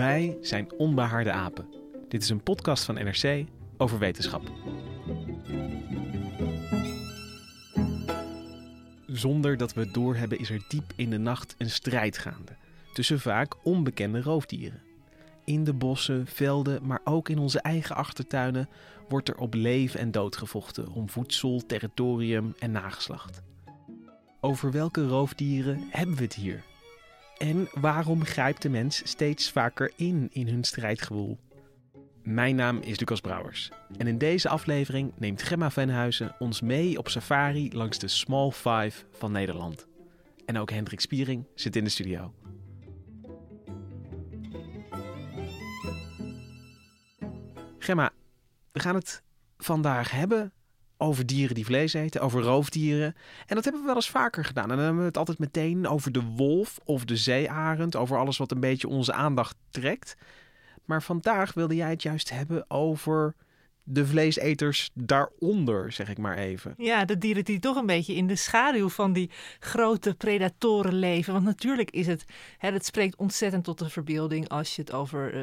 Wij zijn Onbehaarde Apen. Dit is een podcast van NRC over wetenschap. Zonder dat we het doorhebben is er diep in de nacht een strijd gaande tussen vaak onbekende roofdieren. In de bossen, velden, maar ook in onze eigen achtertuinen wordt er op leven en dood gevochten om voedsel, territorium en nageslacht. Over welke roofdieren hebben we het hier? En waarom grijpt de mens steeds vaker in in hun strijdgewoel? Mijn naam is Lucas Brouwers en in deze aflevering neemt Gemma Venhuizen ons mee op safari langs de Small Five van Nederland. En ook Hendrik Spiering zit in de studio. Gemma, we gaan het vandaag hebben over dieren die vlees eten, over roofdieren. En dat hebben we wel eens vaker gedaan. En dan hebben we het altijd meteen over de wolf of de zeearend, over alles wat een beetje onze aandacht trekt. Maar vandaag wilde jij het juist hebben over de vleeseters daaronder, zeg ik maar even. Ja, de dieren die toch een beetje in de schaduw van die grote predatoren leven. Want natuurlijk is het, hè, het spreekt ontzettend tot de verbeelding als je het over uh,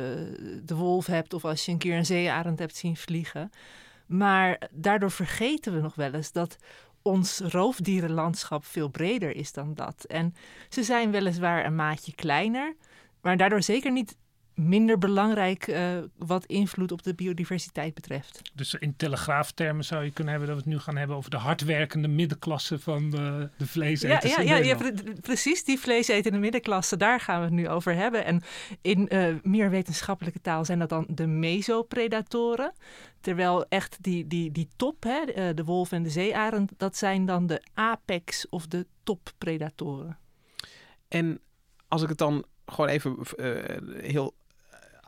de wolf hebt of als je een keer een zeearend hebt zien vliegen. Maar daardoor vergeten we nog wel eens dat ons roofdierenlandschap veel breder is dan dat. En ze zijn weliswaar een maatje kleiner, maar daardoor zeker niet minder belangrijk uh, wat invloed op de biodiversiteit betreft. Dus in telegraaftermen zou je kunnen hebben dat we het nu gaan hebben over de hardwerkende middenklasse van de, de vleeseters. Ja, ja, ja, ja, precies, die vleesetende middenklasse, daar gaan we het nu over hebben. En in uh, meer wetenschappelijke taal zijn dat dan de mesopredatoren. Terwijl echt die, die, die top, hè, de, de wolf en de zeearend, dat zijn dan de apex of de toppredatoren. En als ik het dan gewoon even uh, heel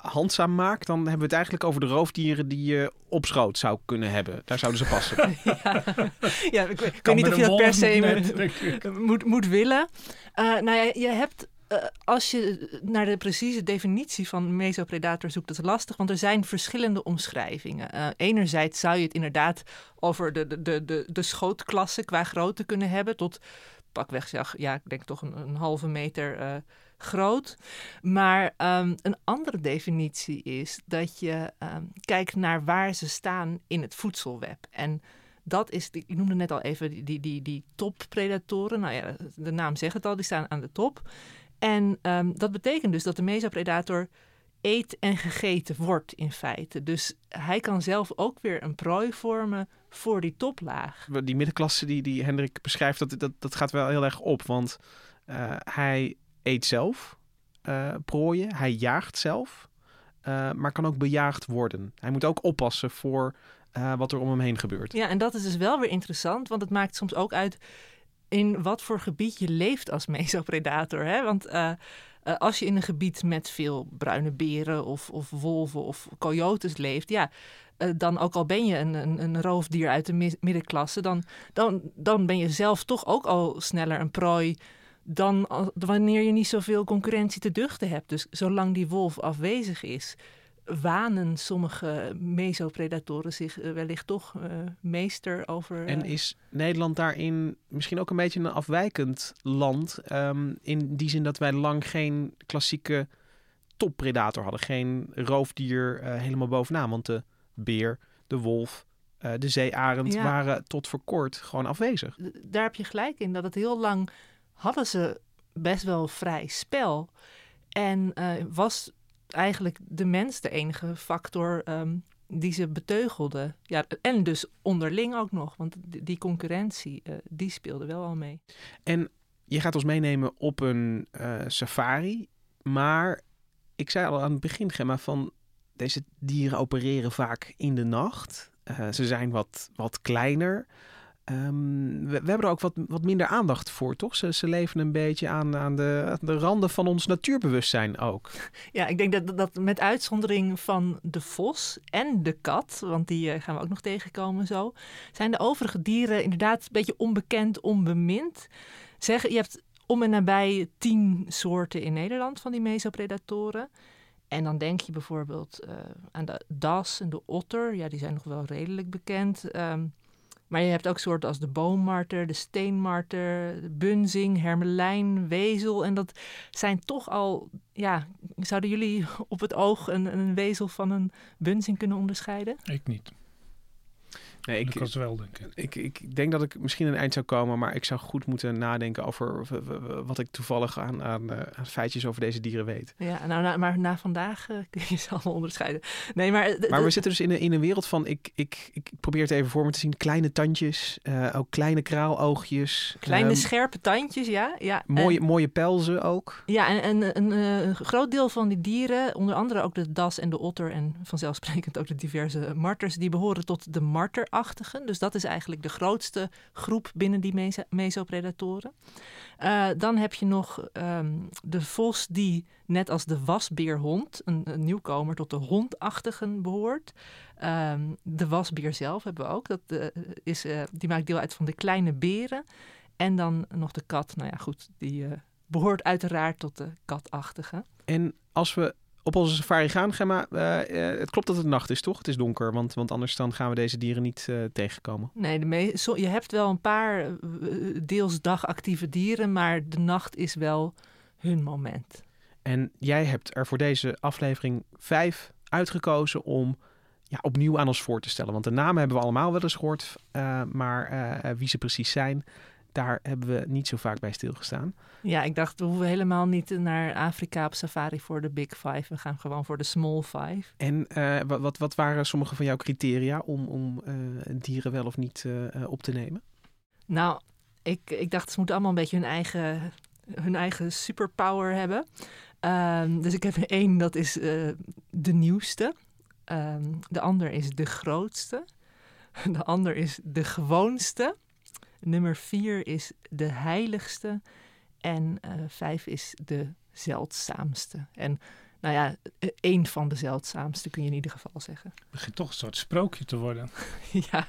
handzaam maak, dan hebben we het eigenlijk over de roofdieren die je op schoot zou kunnen hebben. Daar zouden ze passen. ja, ja, ik, ik weet niet of je dat per se moet, moet, willen. Uh, nou ja, je hebt uh, als je naar de precieze definitie van mesopredator zoekt, dat is lastig, want er zijn verschillende omschrijvingen. Uh, enerzijds zou je het inderdaad over de, de, de, de, de schootklasse qua grootte kunnen hebben, tot pakweg zeg, ja, ik denk toch een, een halve meter uh, groot. Maar um, een andere definitie is dat je um, kijkt naar waar ze staan in het voedselweb. En dat is, ik noemde net al even die, die, die, toppredatoren. Nou ja, de naam zegt het al, die staan aan de top. En um, dat betekent dus dat de mesopredator eet en gegeten wordt in feite. Dus hij kan zelf ook weer een prooi vormen voor die toplaag. Die middenklasse die, die Hendrik beschrijft, dat, dat, dat gaat wel heel erg op. Want uh, hij eet zelf uh, prooien, hij jaagt zelf, uh, maar kan ook bejaagd worden. Hij moet ook oppassen voor uh, wat er om hem heen gebeurt. Ja, en dat is dus wel weer interessant, want het maakt soms ook uit in wat voor gebied je leeft als mesopredator. Hè? Want als je in een gebied met veel bruine beren of, of wolven of coyotes leeft, ja, dan ook al ben je een, een, een, roofdier uit de middenklasse, dan, dan, dan ben je zelf toch ook al sneller een prooi dan wanneer je niet zoveel concurrentie te duchten hebt. Dus zolang die wolf afwezig is, wanen sommige mesopredatoren zich uh, wellicht toch uh, meester over. Uh... En is Nederland daarin misschien ook een beetje een afwijkend land? Um, in die zin dat wij lang geen klassieke toppredator hadden. Geen roofdier helemaal bovenaan. Want de beer, de wolf, de zeearend ja. waren tot voor kort gewoon afwezig. Daar heb je gelijk in dat het heel lang hadden ze best wel vrij spel. En uh, was eigenlijk de mens de enige factor ehm, die ze beteugelde. Ja, en dus onderling ook nog, want die concurrentie, uh, die speelde wel al mee. En je gaat ons meenemen op een uh, safari, maar ik zei al aan het begin, Gemma, van deze dieren opereren vaak in de nacht. Ze zijn wat, wat kleiner. Um, we, hebben er ook wat, wat minder aandacht voor, toch? Ze, ze leven een beetje aan, aan, de, aan de randen van ons natuurbewustzijn ook. Ja, ik denk dat, dat met uitzondering van de vos en de kat, want die uh, gaan we ook nog tegenkomen zo, zijn de overige dieren inderdaad een beetje onbekend, onbemind. Zeg, je hebt om en nabij tien soorten in Nederland van die mesopredatoren. En dan denk je bijvoorbeeld uh, aan de das en de otter. Ja, die zijn nog wel redelijk bekend. Um, maar je hebt ook soorten als de boommarter, de steenmarter, de bunzing, hermelijn, wezel. En dat zijn toch al, ja, zouden jullie op het oog een, een wezel van een bunzing kunnen onderscheiden? Ik niet. Nee, ik, dat wel, denk ik. ik. Ik denk dat ik misschien een eind zou komen, maar ik zou goed moeten nadenken over wat ik toevallig aan, aan, eh, aan feitjes over deze dieren weet. Ja, nou, maar na vandaag uh, kun je ze allemaal onderscheiden. Nee, maar, maar we zitten dus in een, in een wereld van, ik, ik, ik probeer het even voor me te zien, kleine tandjes, uh, ook kleine kraaloogjes. Kleine um, scherpe tandjes, ja. ja mooie, mooie pelzen ook. Ja, en, en een, een groot deel van die dieren, onder andere ook de das en de otter en vanzelfsprekend ook de diverse marters, die behoren tot de marter dus dat is eigenlijk de grootste groep binnen die mesopredatoren. Uh, dan heb je nog um, de vos die net als de wasbeerhond, een, nieuwkomer tot de hondachtigen behoort. Um, de wasbeer zelf hebben we ook. Dat, uh, is, uh, die maakt deel uit van de kleine beren. En dan nog de kat. Nou ja, goed, die behoort uiteraard tot de katachtige. En als we op onze safari gaan, Gemma, uh, uh, het klopt dat het nacht is, toch? Het is donker, want, want anders dan gaan we deze dieren niet uh, tegenkomen. Nee, de so je hebt wel een paar deels dagactieve dieren, maar de nacht is wel hun moment. En jij hebt er voor deze aflevering vijf uitgekozen om ja, opnieuw aan ons voor te stellen. Want de namen hebben we allemaal wel eens gehoord, maar wie ze precies zijn, daar hebben we niet zo vaak bij stilgestaan. Ja, ik dacht, we hoeven helemaal niet naar Afrika op safari voor de Big Five. We gaan gewoon voor de Small Five. En uh, wat, wat waren sommige van jouw criteria om, om uh, dieren wel of niet uh, op te nemen? Nou, ik, ik dacht, ze moeten allemaal een beetje hun eigen, hun eigen superpower hebben. Um, dus ik heb er één, dat is de nieuwste. Um, de ander is de grootste. De ander is de gewoonste. Nummer vier is de heiligste. En uh, vijf is de zeldzaamste. En nou ja, eh, één van de zeldzaamste kun je in ieder geval zeggen. Het begint toch een soort sprookje te worden. ja.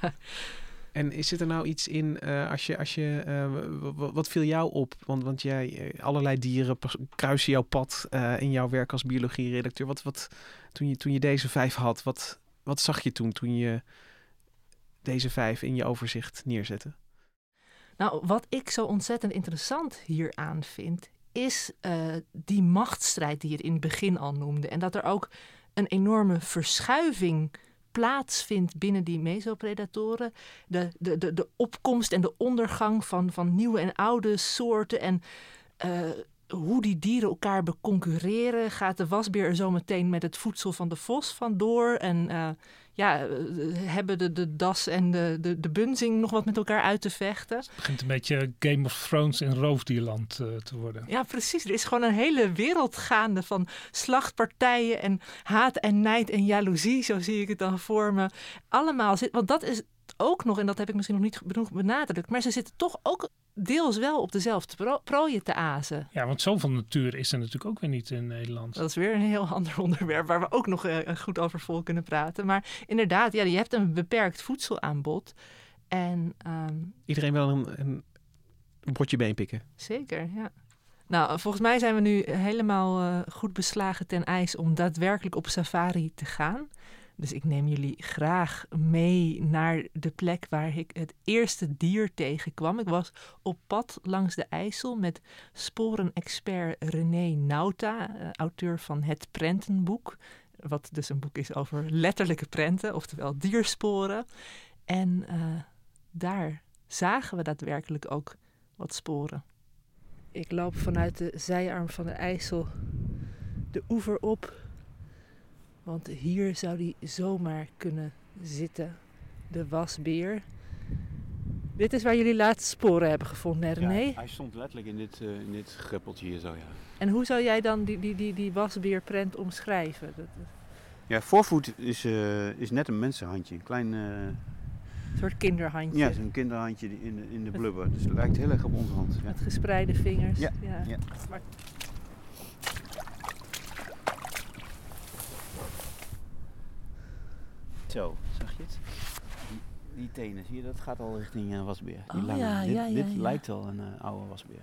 En is er nou iets in, uh, als je, als je uh, wat viel jou op? Want, want jij, allerlei dieren kruisen jouw pad in jouw werk als biologie-redacteur. Wat, wat, toen, je, toen je deze vijf had, wat, wat zag je toen, toen je deze vijf in je overzicht neerzette? Nou, wat ik zo ontzettend interessant hieraan vind, is uh, die machtsstrijd die je in het begin al noemde. En dat er ook een enorme verschuiving plaatsvindt binnen die mesopredatoren. De, de, de, de opkomst en de ondergang van, van nieuwe en oude soorten. En uh, hoe die dieren elkaar beconcurreren. Gaat de wasbeer er zo meteen met het voedsel van de vos vandoor? En uh, ja, eh, hebben de, de das en de, de, de bunzing nog wat met elkaar uit te vechten? Het begint een beetje Game of Thrones in roofdierland uh, te worden. Ja, precies. Er is gewoon een hele wereld gaande van slachtpartijen en haat en nijd en jaloezie. Zo zie ik het dan voor me. Allemaal zit, want dat is ook nog, en dat heb ik misschien nog niet genoeg benadrukt, maar ze zitten toch ook deels wel op dezelfde pro prooien te azen. Ja, want zoveel natuur is er natuurlijk ook weer niet in Nederland. Dat is weer een heel ander onderwerp waar we ook nog uh, goed over vol kunnen praten. Maar inderdaad, ja, je hebt een beperkt voedselaanbod. En, um, Iedereen wil een, een, een bordje been pikken. Zeker, ja. Nou, volgens mij zijn we nu helemaal uh, goed beslagen ten ijs om daadwerkelijk op safari te gaan. Dus ik neem jullie graag mee naar de plek waar ik het eerste dier tegenkwam. Ik was op pad langs de IJssel met sporenexpert René Nauta, eh, auteur van Het Prentenboek. Wat dus een boek is over letterlijke prenten, oftewel diersporen. En uh, daar zagen we daadwerkelijk ook wat sporen. Ik loop vanuit de zijarm van de IJssel de oever op Want hier zou die zomaar kunnen zitten. De wasbeer. Dit is waar jullie laatste sporen hebben gevonden, René? Ja, hij stond letterlijk in dit, uh, in dit greppeltje hier zo, ja. En hoe zou jij dan die, die, die, die wasbeerprent omschrijven? Dat, Ja, voorvoet is, uh, is net een mensenhandje. Een klein... Uh, een soort kinderhandje. Ja, zo'n kinderhandje in de, in de blubber. Dus het lijkt heel erg op onze hand. Ja. Met gespreide vingers. Ja. ja. ja. Maar... Zo, zag je het? Die, tenen, zie je, dat gaat al richting uh, wasbeer. Die oh, lange. Ja, dit, ja, ja, dit lijkt wel een uh, oude wasbeer.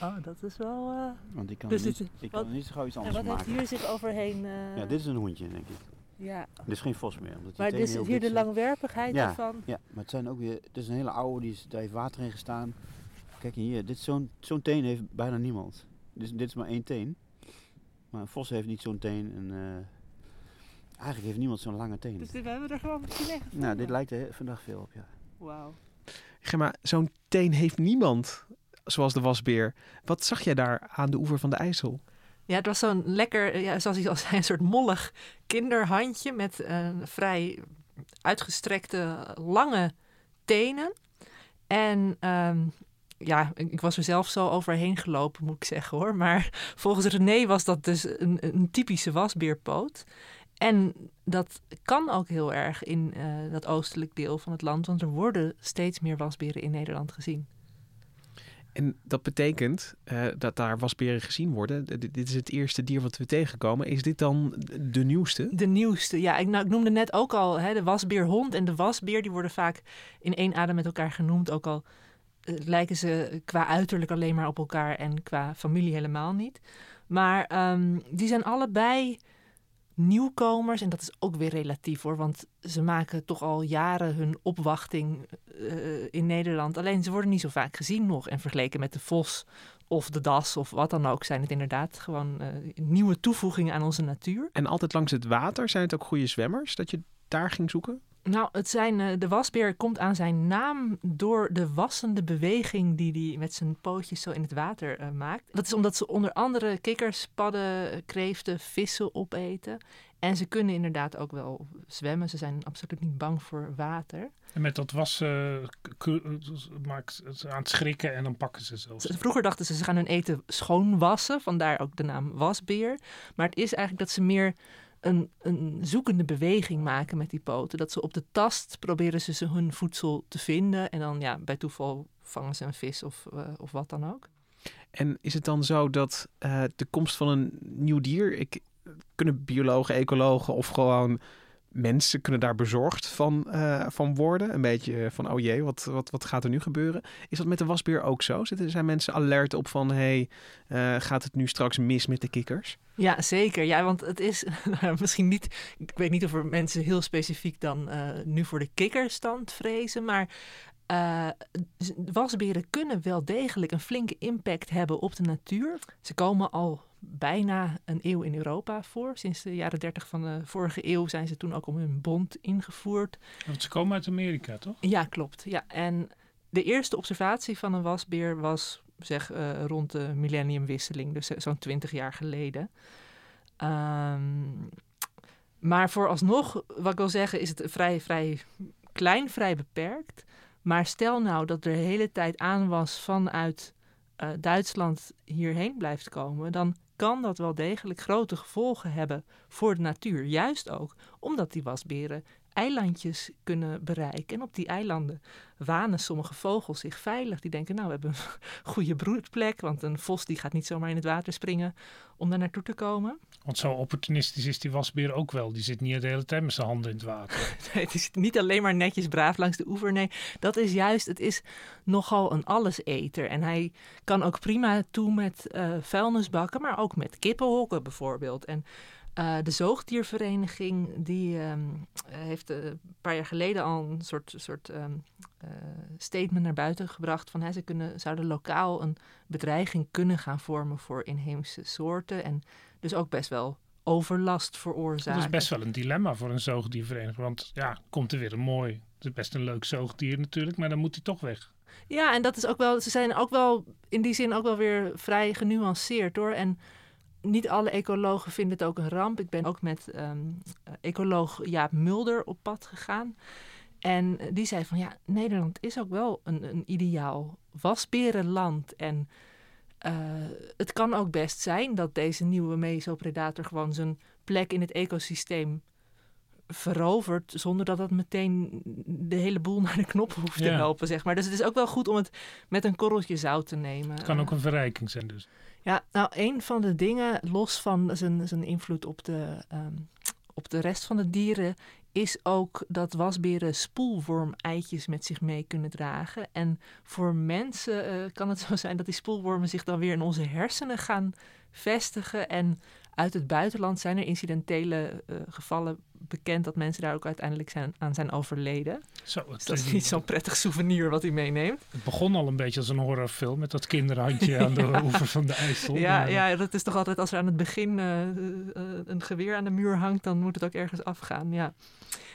Oh, dat is wel... Uh... Want ik kan, dus niet, ik kan niet zo gauw iets anders maken. En wat heeft hier zich overheen... Ja, dit is een hondje, denk ik. Ja. Dit is geen vos meer. Omdat maar dit is hier de langwerpigheid ja, ervan? Ja, maar het zijn ook weer... Het is een hele oude, die daar heeft water in gestaan. Kijk hier, dit zo'n zo'n teen heeft bijna niemand. Dus dit is maar één teen. Maar een vos heeft niet zo'n teen. En, Eigenlijk heeft niemand zo'n lange teen. Dus we hebben er gewoon misschien echt Nou, dit lijkt er vandaag veel op, ja. Wauw. Gemma, zo'n teen heeft niemand, zoals de wasbeer. Wat zag jij daar aan de oever van de IJssel? Ja, het was zo'n lekker, ja, zoals ik al zei, een soort mollig kinderhandje met een vrij uitgestrekte lange tenen. En um, ja, ik was er zelf zo overheen gelopen, moet ik zeggen hoor. Maar volgens René was dat dus een, een typische wasbeerpoot. En dat kan ook heel erg in uh, dat oostelijk deel van het land, want er worden steeds meer wasberen in Nederland gezien. En dat betekent uh, dat daar wasberen gezien worden. D dit is het eerste dier wat we tegenkomen. Is dit dan de nieuwste? De nieuwste, ja. Ik, nou, ik noemde net ook al hè, de wasbeerhond en de wasbeer. Die worden vaak in één adem met elkaar genoemd. Ook al uh, lijken ze qua uiterlijk alleen maar op elkaar en qua familie helemaal niet. Maar um, die zijn allebei nieuwkomers. En dat is ook weer relatief hoor, want ze maken toch al jaren hun opwachting uh, in Nederland. Alleen ze worden niet zo vaak gezien nog. En vergeleken met de vos of de das of wat dan ook, zijn het inderdaad gewoon uh, nieuwe toevoegingen aan onze natuur. En altijd langs het water zijn het ook goede zwemmers, dat je daar ging zoeken? Nou, het zijn, uh, de wasbeer komt aan zijn naam door de wassende beweging die hij met zijn pootjes zo in het water uh, maakt. Dat is omdat ze onder andere kikkers, padden, kreeften, vissen opeten. En ze kunnen inderdaad ook wel zwemmen. Ze zijn absoluut niet bang voor water. En met dat wassen uh, maakt het aan het schrikken en dan pakken ze zelfs. Vroeger dachten ze ze gaan hun eten schoonwassen, vandaar ook de naam wasbeer. Maar het is eigenlijk dat ze meer een, een zoekende beweging maken met die poten. Dat ze op de tast proberen ze hun voedsel te vinden. En dan ja, bij toeval vangen ze een vis of, uh, of wat dan ook. En is het dan zo dat uh, de komst van een nieuw dier... Ik, kunnen biologen, ecologen of gewoon mensen kunnen daar bezorgd van, uh, van worden. Een beetje van, oh jee, wat, wat, wat gaat er nu gebeuren? Is dat met de wasbeer ook zo? Zitten, zijn mensen alert op van, hey, uh, gaat het nu straks mis met de kikkers? Ja, zeker. Ja, want het is misschien niet... Ik weet niet of er mensen heel specifiek dan nu voor de kikkerstand vrezen, maar... Wasberen kunnen wel degelijk een flinke impact hebben op de natuur. Ze komen al bijna een eeuw in Europa voor. Sinds de jaren 30 van de vorige eeuw zijn ze toen ook om hun bond ingevoerd. Want ze komen uit Amerika, toch? Ja, klopt. Ja. En de eerste observatie van een wasbeer was zeg uh, rond de millenniumwisseling, dus zo'n 20 jaar geleden. Um, maar vooralsnog, wat ik wil zeggen, is het vrij, vrij klein, vrij beperkt. Maar stel nou dat er de hele tijd aan was vanuit uh, Duitsland hierheen blijft komen, dan kan dat wel degelijk grote gevolgen hebben voor de natuur. Juist ook omdat die wasberen eilandjes kunnen bereiken. En op die eilanden wanen sommige vogels zich veilig. Die denken, nou, we hebben een goede broedplek, want een vos die gaat niet zomaar in het water springen om daar naartoe te komen. Want zo opportunistisch is die wasbeer ook wel. Die zit niet de hele tijd met zijn handen in het water. nee, het is niet alleen maar netjes braaf langs de oever. Nee, dat is juist, het is nogal een alleseter. En hij kan ook prima toe met uh, vuilnisbakken, maar ook met kippenhokken bijvoorbeeld. En uh, de zoogdiervereniging die um, heeft uh, een paar jaar geleden al een soort, soort um, uh, statement naar buiten gebracht van hè, ze kunnen, zouden lokaal een bedreiging kunnen gaan vormen voor inheemse soorten en dus ook best wel overlast veroorzaken. Dat is best wel een dilemma voor een zoogdiervereniging, want ja, komt er weer een mooi, het is best een leuk zoogdier natuurlijk, maar dan moet hij toch weg. Ja, en dat is ook wel, ze zijn ook wel in die zin ook wel weer vrij genuanceerd hoor en niet alle ecologen vinden het ook een ramp. Ik ben ook met um, ecoloog Jaap Mulder op pad gegaan. En die zei van ja, Nederland is ook wel een, een ideaal wasberenland. En uh, het kan ook best zijn dat deze nieuwe mesopredator gewoon zijn plek in het ecosysteem verovert zonder dat dat meteen de hele boel naar de knop hoeft te helpen, zeg maar. Dus het is ook wel goed om het met een korreltje zout te nemen. Het kan ook een verrijking zijn dus. Ja, nou, een van de dingen, los van zijn, zijn invloed op de, um, op de rest van de dieren, is ook dat wasberen spoelworm-eitjes met zich mee kunnen dragen. En voor mensen uh, kan het zo zijn dat die spoelwormen zich dan weer in onze hersenen gaan vestigen en uit het buitenland zijn er incidentele uh, gevallen bekend dat mensen daar ook uiteindelijk zijn, aan zijn overleden. Zo, dus dat is niet zo'n prettig souvenir wat hij meeneemt. Het begon al een beetje als een horrorfilm met dat kinderhandje aan de oever van de IJssel. Ja, ja, dat is toch altijd als er aan het begin uh, een geweer aan de muur hangt, dan moet het ook ergens afgaan. Ja,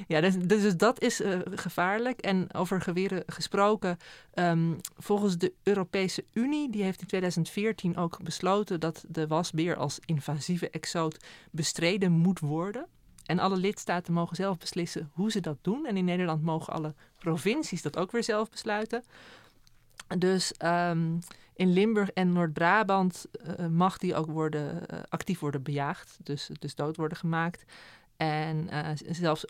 ja dus, dus dat is uh, gevaarlijk. En over geweren gesproken, um, volgens de Europese Unie, die heeft in 2014 ook besloten dat de wasbeer als invasieve exoot bestreden moet worden. En alle lidstaten mogen zelf beslissen hoe ze dat doen. En in Nederland mogen alle provincies dat ook weer zelf besluiten. Dus um, in Limburg en Noord-Brabant uh, mag die ook worden, uh, actief worden bejaagd. Dus, dus dood worden gemaakt. En, uh, zelfs,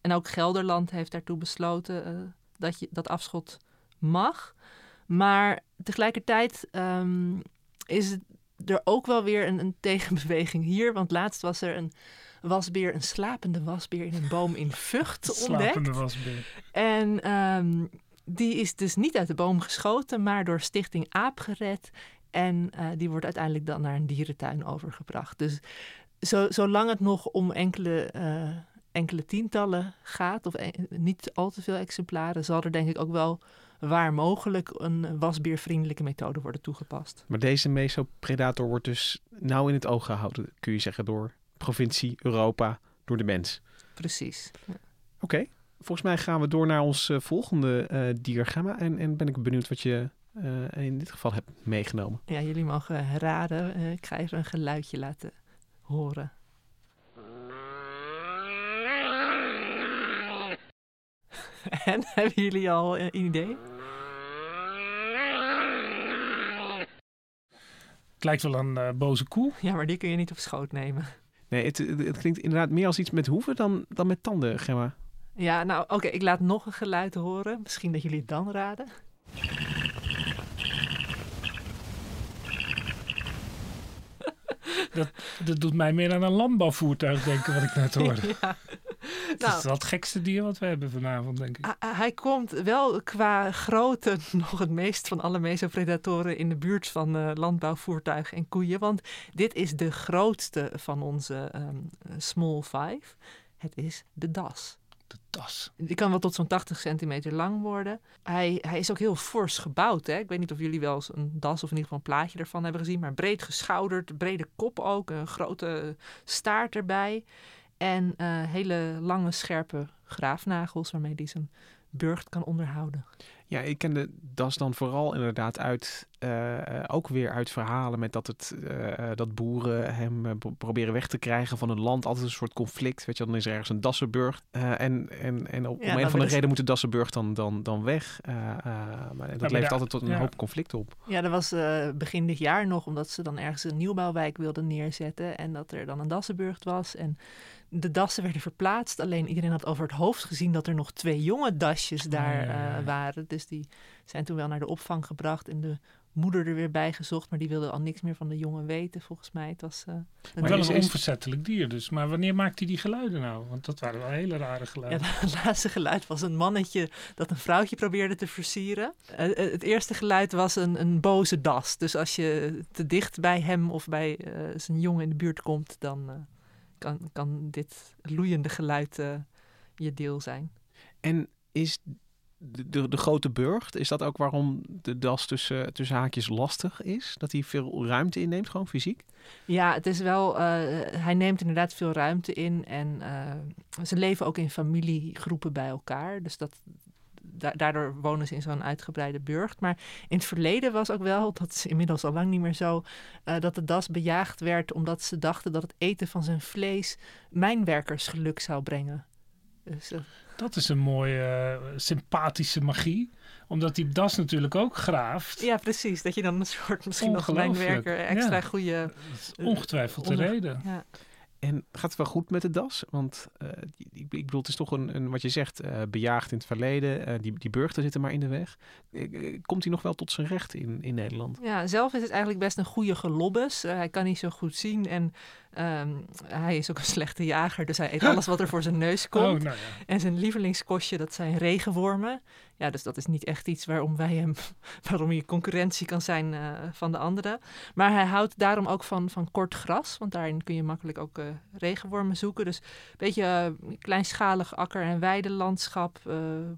en ook Gelderland heeft daartoe besloten dat, je, dat afschot mag. Maar tegelijkertijd um, is er ook wel weer een, een tegenbeweging hier. Want laatst was er een wasbeer, een slapende wasbeer in een boom in Vught ontdekt. Slapende wasbeer. En um, die is dus niet uit de boom geschoten, maar door Stichting Aap gered. En uh, die wordt uiteindelijk dan naar een dierentuin overgebracht. Dus zo, zolang het nog om enkele, uh, enkele tientallen gaat, of en, niet al te veel exemplaren, zal er denk ik ook wel waar mogelijk een wasbeervriendelijke methode worden toegepast. Maar deze mesopredator wordt dus nauw in het oog gehouden, kun je zeggen, door provincie, Europa, door de mens. Precies. Ja. Oké, volgens mij gaan we door naar ons uh, volgende uh, diagramma. En, en ben ik benieuwd wat je uh, in dit geval hebt meegenomen. Ja, jullie mogen raden. ik ga even een geluidje laten horen. en hebben jullie al een idee? Het lijkt wel een uh, boze koe. Ja, maar die kun je niet op schoot nemen. Nee, het, het klinkt inderdaad meer als iets met hoeven dan, dan met tanden, Gemma. Ja, nou oké, ik laat nog een geluid horen. Misschien dat jullie het dan raden. Dat, dat doet mij meer aan een landbouwvoertuig denken, wat ik net hoorde. ja. Het nou, is wel het gekste dier wat we hebben vanavond, denk ik. Hij komt wel qua grootte nog het meest van alle mesopredatoren in de buurt van uh, landbouwvoertuigen en koeien. Want dit is de grootste van onze um, small five. Het is de das. Die kan wel tot zo'n 80 centimeter lang worden. Hij, hij is ook heel fors gebouwd. Hè? Ik weet niet of jullie wel eens een das of in ieder geval een plaatje ervan hebben gezien. Maar breed geschouderd, brede kop ook, een grote staart erbij. En uh, hele lange, scherpe graafnagels waarmee hij zijn burcht kan onderhouden. Ja, ik ken de das dan vooral inderdaad uit, uh, ook weer uit verhalen met dat, het, uh, dat boeren hem proberen weg te krijgen van een land. Altijd een soort conflict, weet je, dan is er ergens een Dassenburg. en en, en op, ja, om een van de reden moet de Dassenburg dan, dan, dan weg. maar dat levert altijd tot een hoop conflict op. Ja, dat was begin dit jaar nog, omdat ze dan ergens een nieuwbouwwijk wilden neerzetten. En dat er dan een Dassenburg was en de dassen werden verplaatst. Alleen iedereen had over het hoofd gezien dat er nog twee jonge dasjes daar uh, waren. Dus die zijn toen wel naar de opvang gebracht en de moeder er weer bij gezocht. Maar die wilde al niks meer van de jongen weten, volgens mij. Het was, uh, maar wel een onverzettelijk dier dus. Maar wanneer maakte hij die geluiden nou? Want dat waren wel hele rare geluiden. Ja, het laatste geluid was een mannetje dat een vrouwtje probeerde te versieren. Uh, het eerste geluid was een, een boze das. Dus als je te dicht bij hem of bij zijn jongen in de buurt komt, dan kan, kan dit loeiende geluid uh, je deel zijn. En is de, de, de, grote burcht, is dat ook waarom de das tussen, tussen haakjes lastig is? Dat hij veel ruimte inneemt, gewoon fysiek? Ja, het is wel, uh, hij neemt inderdaad veel ruimte in en uh, ze leven ook in familiegroepen bij elkaar. Dus dat, daardoor wonen ze in zo'n uitgebreide burcht. Maar in het verleden was ook wel, dat is inmiddels al lang niet meer zo, uh, dat de das bejaagd werd omdat ze dachten dat het eten van zijn vlees mijnwerkers geluk zou brengen. Dus, uh, dat is een mooie, sympathische magie omdat die das natuurlijk ook graaft. Ja, precies. Dat je dan een soort misschien nog lijnwerker extra ja. goede... ongetwijfeld de reden. Ja. En gaat het wel goed met de das? Want uh, ik, bedoel, het is toch een, wat je zegt, uh, bejaagd in het verleden. Uh, die, die burchten zitten maar in de weg. komt hij nog wel tot zijn recht in, in Nederland? Ja, zelf is het eigenlijk best een goede gelobbes. hij kan niet zo goed zien en um, hij is ook een slechte jager. Dus hij eet alles wat er voor zijn neus oh, komt. Oh, nou ja. En zijn lievelingskostje, dat zijn regenwormen. Ja, dus dat is niet echt iets waarom wij hem, waarom hij concurrentie kan zijn uh, van de anderen. Maar hij houdt daarom ook van, van kort gras, want daarin kun je makkelijk ook uh, regenwormen zoeken. Dus een beetje uh, kleinschalig akker- en weidelandschap,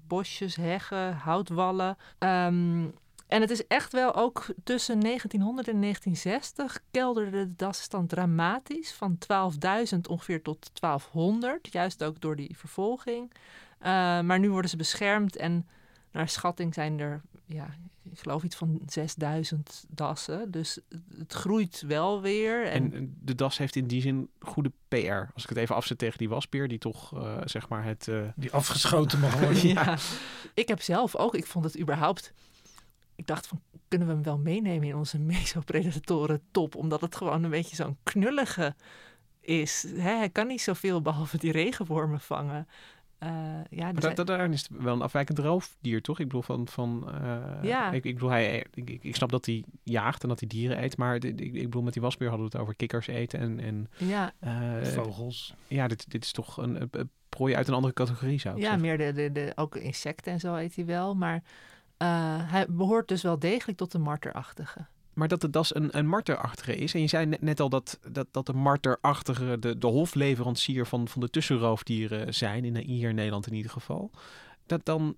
bosjes, heggen, houtwallen. Um, en het is echt wel ook tussen 1900 en 1960 kelderde de dasstand dramatisch. Van 12.000 ongeveer tot 1200. Juist ook door die vervolging. Uh, maar nu worden ze beschermd en naar schatting zijn er, ja, ik geloof iets van 6000 dassen. Dus het groeit wel weer. En, en de das heeft in die zin goede PR. Als ik het even afzet tegen die waspeer, die toch uh, zeg maar het. Uh... Die afgeschoten mag worden. ja, ik heb zelf ook, ik vond het überhaupt. Ik dacht van, kunnen we hem wel meenemen in onze mesopredatoren top? Omdat het gewoon een beetje zo'n knullige is. Hè? Hij kan niet zoveel behalve die regenwormen vangen. Uh, ja, dus dat, daar is wel een afwijkend roofdier, toch? Ik bedoel, van, van, uh, ja. ik, ik bedoel, hij, ik, ik, snap dat hij jaagt en dat hij dieren eet, maar ik, ik bedoel, met die wasbeer hadden we het over kikkers eten en, en ja. Uh, vogels. Ja, dit, dit is toch een, een, prooi uit een andere categorie, zou ik ja, zeggen. meer de, de, de, ook insecten en zo eet hij wel, maar hij behoort dus wel degelijk tot de marterachtige. Maar dat de das een, een marterachtige is. En je zei net, net al dat, dat, dat de marterachtige de, de hofleverancier van, van de tussenroofdieren zijn. In, hier in Nederland in ieder geval. Dat dan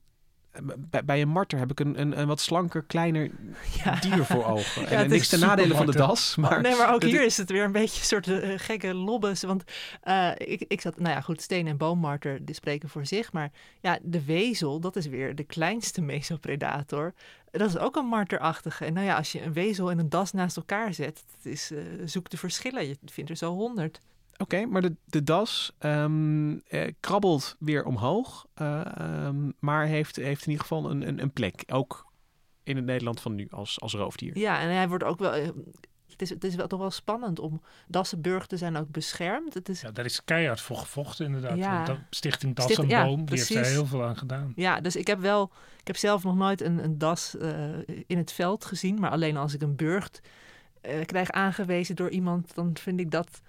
bij, bij, een marter heb ik een, een, een wat slanker, kleiner dier voor ogen. Ja, en, niks ten nadele van de das. Maar nee, maar ook hier is het weer een beetje een soort uh, gekke lobbes. Want uh, ik, ik zat, nou ja, goed, steen- en boommarter, die spreken voor zich. Maar ja, de wezel, dat is weer de kleinste mesopredator. Dat is ook een marterachtige. En nou ja, als je een wezel en een das naast elkaar zet, het is, uh, zoek de verschillen. Je vindt er zo honderd. Oké, maar de, de das um, eh, krabbelt weer omhoog, uh, um, maar heeft, heeft in ieder geval een, een, een, plek. Ook in het Nederland van nu als, als roofdier. Ja, en hij wordt ook wel. Uh, het is, het is wel toch wel spannend om Dassenburgten zijn ook beschermd. Het is... Ja, daar is keihard voor gevochten inderdaad. Ja. Stichting Das en ja, Boom, die heeft er heel veel aan gedaan. Ja, dus ik heb wel, ik heb zelf nog nooit een, een das in het veld gezien, maar alleen als ik een burcht krijg aangewezen door iemand, dan vind ik dat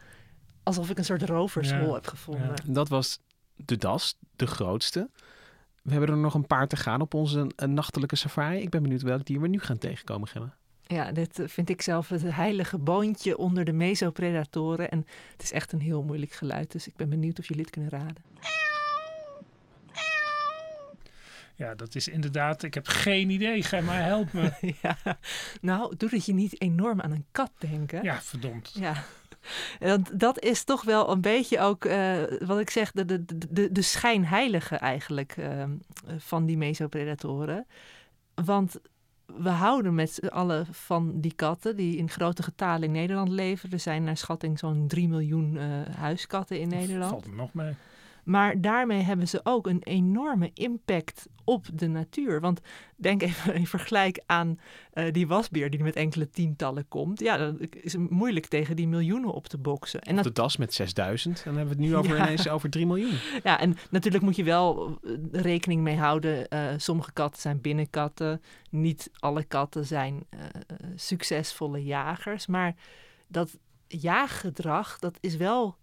alsof ik een soort rovershol heb gevonden. Dat was de das, de grootste. We hebben er nog een paar te gaan op onze een nachtelijke safari. Ik ben benieuwd welk dier we nu gaan tegenkomen, Gemma. Ja, dit vind ik zelf het heilige boontje onder de mesopredatoren. En het is echt een heel moeilijk geluid, dus ik ben benieuwd of jullie het kunnen raden. Ja, dat is inderdaad. Ik heb geen idee. Ga maar help me. ja, nou, doet het je niet enorm aan een kat denken? Ja, verdomd. Ja. Dat is toch wel een beetje ook, uh, wat ik zeg, de, de, de, de schijnheilige eigenlijk uh, van die mesopredatoren. Want we houden met z'n allen van die katten die in grote getalen in Nederland leven. Er zijn naar schatting zo'n 3 miljoen uh, huiskatten in Nederland. Valt er nog mee. Maar daarmee hebben ze ook een enorme impact op de natuur. Want denk even in vergelijk aan uh, die wasbeer die met enkele tientallen komt. Ja, dan is moeilijk tegen die miljoenen op te boksen. En de das met 6000, dan hebben we het nu over ineens over 3 miljoen. Ja, en natuurlijk moet je wel eh, rekening mee houden. Uh, sommige katten zijn binnenkatten. Niet alle katten zijn uh, succesvolle jagers. Maar dat jaaggedrag, dat is wel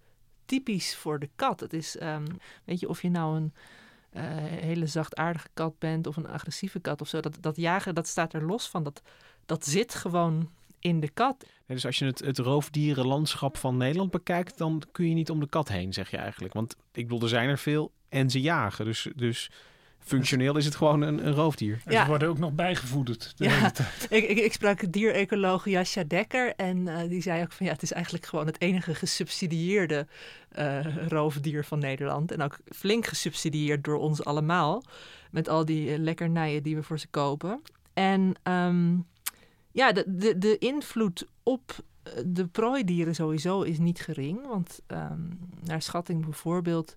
typisch voor de kat. Het is, um, weet je, of je nou een uh, hele zachtaardige kat bent of een agressieve kat of zo. Dat, dat jagen, dat staat er los van. Dat, dat zit gewoon in de kat. dus als je het, het roofdierenlandschap van Nederland bekijkt, dan kun je niet om de kat heen, zeg je eigenlijk. Want ik bedoel, er zijn er veel en ze jagen. Dus, dus Functioneel is het gewoon een, een roofdier. En ja. ze worden ook nog bijgevoederd de ja. hele tijd. Ik, ik, ik sprak dierecoloog Jascha Dekker en uh, die zei ook van ja, het is eigenlijk gewoon het enige gesubsidieerde uh, roofdier van Nederland. En ook flink gesubsidieerd door ons allemaal. Met al die uh, lekkernijen die we voor ze kopen. En um, ja, de, de, de invloed op de prooidieren sowieso is niet gering. Want um, naar schatting bijvoorbeeld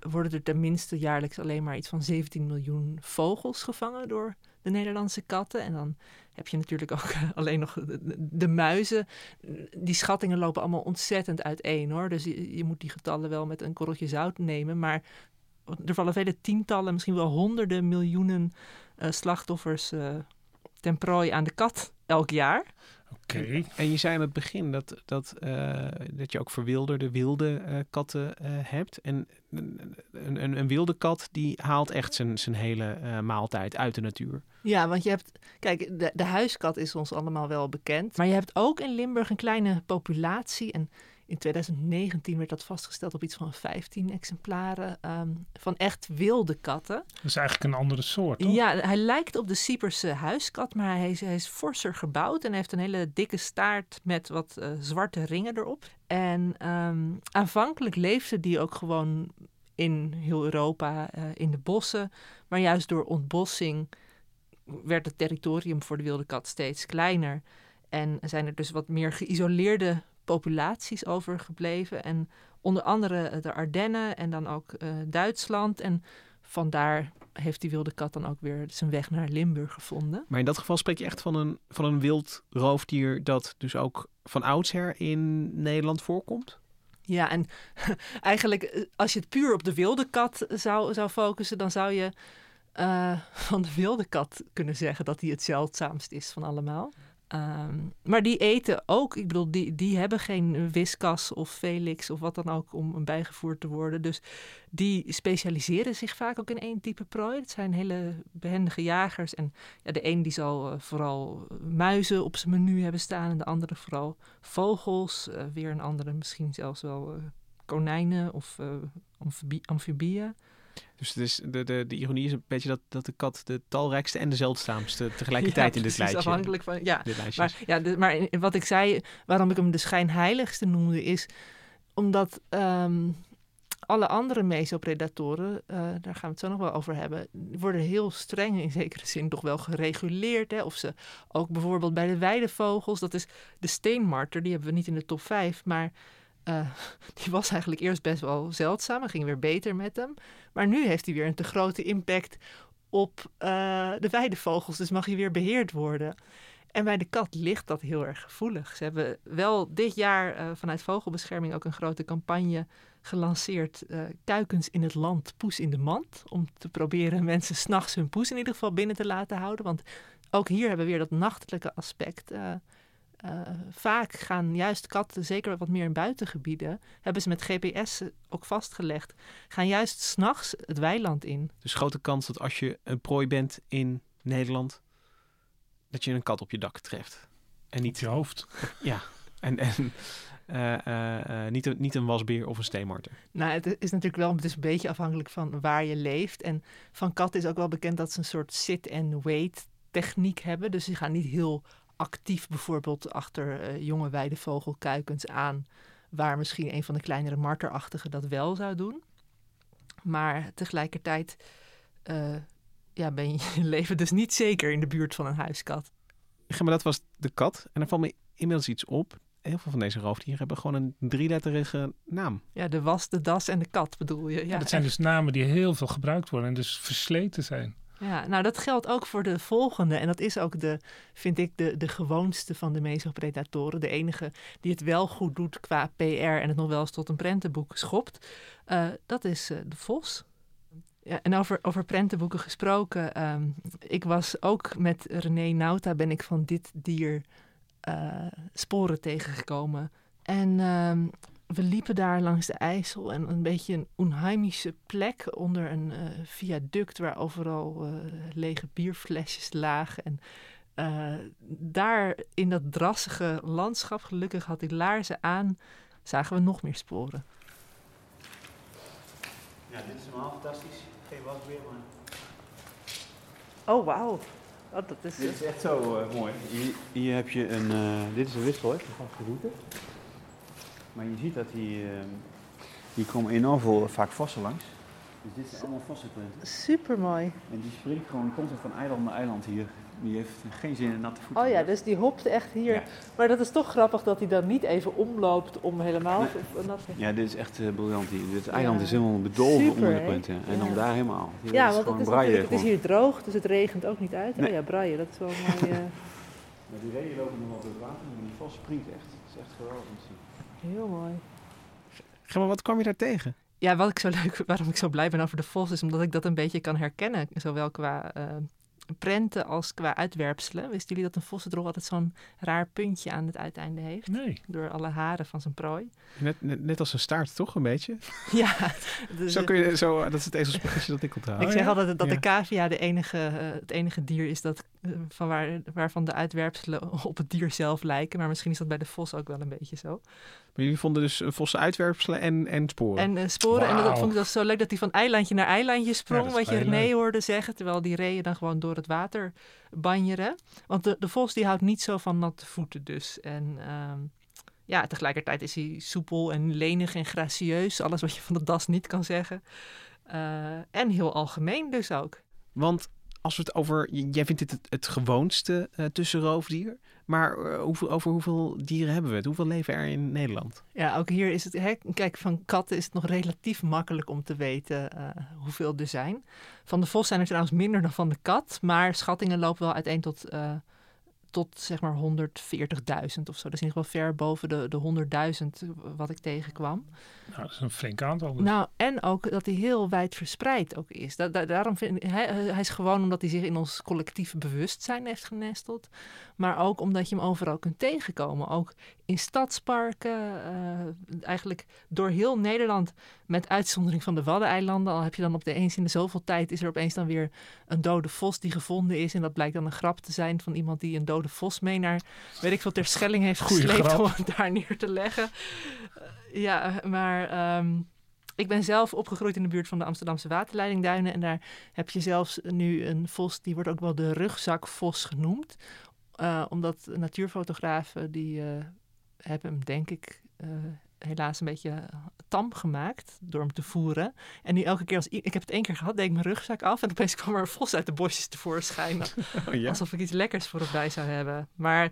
worden er tenminste jaarlijks alleen maar iets van 17 miljoen vogels gevangen door de Nederlandse katten. En dan heb je natuurlijk ook alleen nog de, muizen. Die schattingen lopen allemaal ontzettend uiteen hoor. Dus je, moet die getallen wel met een korreltje zout nemen. Maar er vallen vele tientallen, misschien wel honderden miljoenen uh, slachtoffers uh, ten prooi aan de kat elk jaar. Oké. En je zei aan het begin dat, dat, uh, dat je ook verwilderde wilde uh, katten uh, hebt. En een, een, een, wilde kat die haalt echt zijn, zijn hele maaltijd uit de natuur. Ja, want je hebt... Kijk, de, de huiskat is ons allemaal wel bekend. Maar je hebt ook in Limburg een kleine populatie. En in 2019 werd dat vastgesteld op iets van 15 exemplaren um, van echt wilde katten. Dat is eigenlijk een andere soort, toch? Ja, hij lijkt op de Sieperse huiskat, maar hij is, hij is forser gebouwd en heeft een hele dikke staart met wat uh, zwarte ringen erop. En um, aanvankelijk leefde die ook gewoon in heel Europa, uh, in de bossen. Maar juist door ontbossing werd het territorium voor de wilde kat steeds kleiner. En zijn er dus wat meer geïsoleerde populaties overgebleven. En onder andere de Ardennen en dan ook uh, Duitsland. En vandaar heeft die wilde kat dan ook weer zijn weg naar Limburg gevonden. Maar in dat geval spreek je echt van een, van een wild roofdier dat dus ook van oudsher in Nederland voorkomt? Ja, en eigenlijk eh, als je het puur op de wilde kat zou, zou focussen, dan zou je uh, van de wilde kat kunnen zeggen dat hij het zeldzaamst is van allemaal. Um, maar die eten ook, ik bedoel, die, die hebben geen Whiskas of Felix of wat dan ook om bijgevoerd te worden. Dus die specialiseren zich vaak ook in één type prooi. Het zijn hele behendige jagers. En ja, de een die zal uh, vooral muizen op zijn menu hebben staan en de andere vooral vogels. Uh, weer een andere misschien zelfs wel uh, konijnen of amfibieën. Dus het is, de, de, de ironie is een beetje dat, dat de kat de talrijkste en de zeldzaamste tegelijkertijd in dit lijstje. afhankelijk van, ja. Maar, ja, de, maar wat ik zei, waarom ik hem de schijnheiligste noemde, is omdat um, alle andere mesopredatoren, uh, daar gaan we het zo nog wel over hebben, worden heel streng in zekere zin toch wel gereguleerd. Hè? Of ze ook bijvoorbeeld bij de weidevogels, dat is de steenmarter, die hebben we niet in de top 5, maar uh, die was eigenlijk eerst best wel zeldzaam. Het ging weer beter met hem. Maar nu heeft hij weer een te grote impact op uh, de weidevogels. Dus mag hij weer beheerd worden. En bij de kat ligt dat heel erg gevoelig. Ze hebben wel dit jaar uh, vanuit Vogelbescherming ook een grote campagne gelanceerd. Kuikens in het land, poes in de mand. Om te proberen mensen s'nachts hun poes in ieder geval binnen te laten houden. Want ook hier hebben we weer dat nachtelijke aspect. Uh, vaak gaan juist katten, zeker wat meer in buitengebieden, hebben ze met GPS ook vastgelegd, gaan juist s'nachts het weiland in. Dus grote kans dat als je een prooi bent in Nederland, dat je een kat op je dak treft. En niet je hoofd. Ja, en, en uh, uh, niet, een, niet een wasbeer of een steenmarter. Nou, het is natuurlijk wel het is een beetje afhankelijk van waar je leeft. En van katten is ook wel bekend dat ze een soort sit-and-wait techniek hebben. Dus ze gaan niet heel actief bijvoorbeeld achter uh, jonge weidevogelkuikens aan, waar misschien een van de kleinere marterachtigen dat wel zou doen. Maar tegelijkertijd uh, ja, ben je je leven dus niet zeker in de buurt van een huiskat. Ja, maar dat was de kat. En er valt me inmiddels iets op. Heel veel van deze roofdieren hebben gewoon een drieletterige naam. Ja, de was, de das en de kat bedoel je. Ja, dat zijn dus namen die heel veel gebruikt worden en dus versleten zijn. Ja, nou dat geldt ook voor de volgende. En dat is ook de, vind ik, de, de gewoonste van de mesopredatoren. De enige die het wel goed doet qua PR en het nog wel eens tot een prentenboek schopt. Uh, dat is uh, de vos. Ja, en over, over prentenboeken gesproken. Um, ik was ook met René Nauta ben ik van dit dier uh, sporen tegengekomen. En um, we liepen daar langs de IJssel en een beetje een onheimische plek onder een uh, viaduct waar overal uh, lege bierflesjes lagen. En uh, daar in dat drassige landschap, gelukkig had ik laarzen aan, zagen we nog meer sporen. Ja, dit is helemaal fantastisch. Geen wasbeer, maar Oh, wauw. Oh, dat is, dit is echt zo uh, mooi. Hier, hier, heb je een, uh, dit is een wissel, hè, vaste route. Maar je ziet dat hier, uh, hier komen enorm veel vaak vossen langs. Dus dit zijn allemaal vossenprinten. Super mooi. En die springt gewoon constant van eiland naar eiland hier die heeft geen zin in natte voeten. Oh ja, dus die hopt echt hier. Maar dat is toch grappig dat hij dan niet even omloopt om helemaal nee. nat te... Ja, dit is echt uh, briljant hier. Dit eiland is helemaal bedolven onder de punt. En dan daar helemaal. Hier ja, want het is, het is hier droog, dus het regent ook niet uit. Nee. Oh ja, braaien, dat is wel mooi. Uh... Maar die reeën lopen nog wel door het water, maar die vos springt echt. Het is echt geweldig om te zien. Heel mooi. Maar, wat kwam je daar tegen? Ja, wat ik zo leuk, waarom ik zo blij ben over de vos, is omdat ik dat een beetje kan herkennen. Zowel qua uh, prenten als qua uitwerpselen. Wisten jullie dat een vossendrol altijd zo'n raar puntje aan het uiteinde heeft? Nee. Door alle haren van zijn prooi. Net, net, als een staart, toch? Een beetje? ja. zo kun je, zo, dat is het ezelspuggetje dat ik onthoud. Ik zeg altijd dat de cavia de enige, uh, het enige dier is dat, van waar, waarvan de uitwerpselen op het dier zelf lijken. Maar misschien is dat bij de vos ook wel een beetje zo. Maar jullie vonden dus vossen uitwerpselen en, en sporen? En uh, sporen. Wow. En dat vond ik dat zo leuk dat hij van eilandje naar eilandje sprong. Ja, wat je nee hoorde zeggen. Terwijl die reeën dan gewoon door het water banjeren. Want de, de vos die houdt niet zo van natte voeten dus. En uh, ja, tegelijkertijd is hij soepel en lenig en gracieus. Alles wat je van de das niet kan zeggen. Uh, en heel algemeen dus ook. Want als we het over. Jij vindt dit het, gewoonste uh, tussenroofdier. Maar uh, hoeveel, over hoeveel dieren hebben we het? Hoeveel leven er in Nederland? Ja, ook hier is het. Hè, kijk, van katten is het nog relatief makkelijk om te weten uh, hoeveel er zijn. Van de vos zijn er trouwens minder dan van de kat. Maar schattingen lopen wel uiteen tot tot zeg maar 140.000 of zo. Dat is in ieder geval ver boven de, de 100.000 wat ik tegenkwam. Nou, dat is een flink aantal. Dus. Nou, en ook dat hij heel wijd verspreid ook is. Da da daarom vind ik, hij, hij is gewoon omdat hij zich in ons collectieve bewustzijn heeft genesteld. Maar ook omdat je hem overal kunt tegenkomen. Ook in stadsparken, uh, eigenlijk door heel Nederland, met uitzondering van de Waddeneilanden. Al heb je dan op de eens in de zoveel tijd, is er opeens dan weer een dode vos die gevonden is. En dat blijkt dan een grap te zijn van iemand die een dode vos mee naar, weet ik veel, ter Schelling heeft gesleept om hem daar neer te leggen. Uh, ja, maar... Um, ik ben zelf opgegroeid in de buurt van de Amsterdamse waterleidingduinen. En daar heb je zelfs nu een vos, die wordt ook wel de rugzakvos genoemd. Uh, omdat natuurfotografen die uh, hebben hem denk ik helaas een beetje tam gemaakt door hem te voeren. En nu elke keer als ik, ik heb het één keer gehad, deed ik mijn rugzak af en opeens kwam er een vos uit de bosjes tevoorschijn. Oh, ja? Alsof ik iets lekkers voor op bij zou hebben. Maar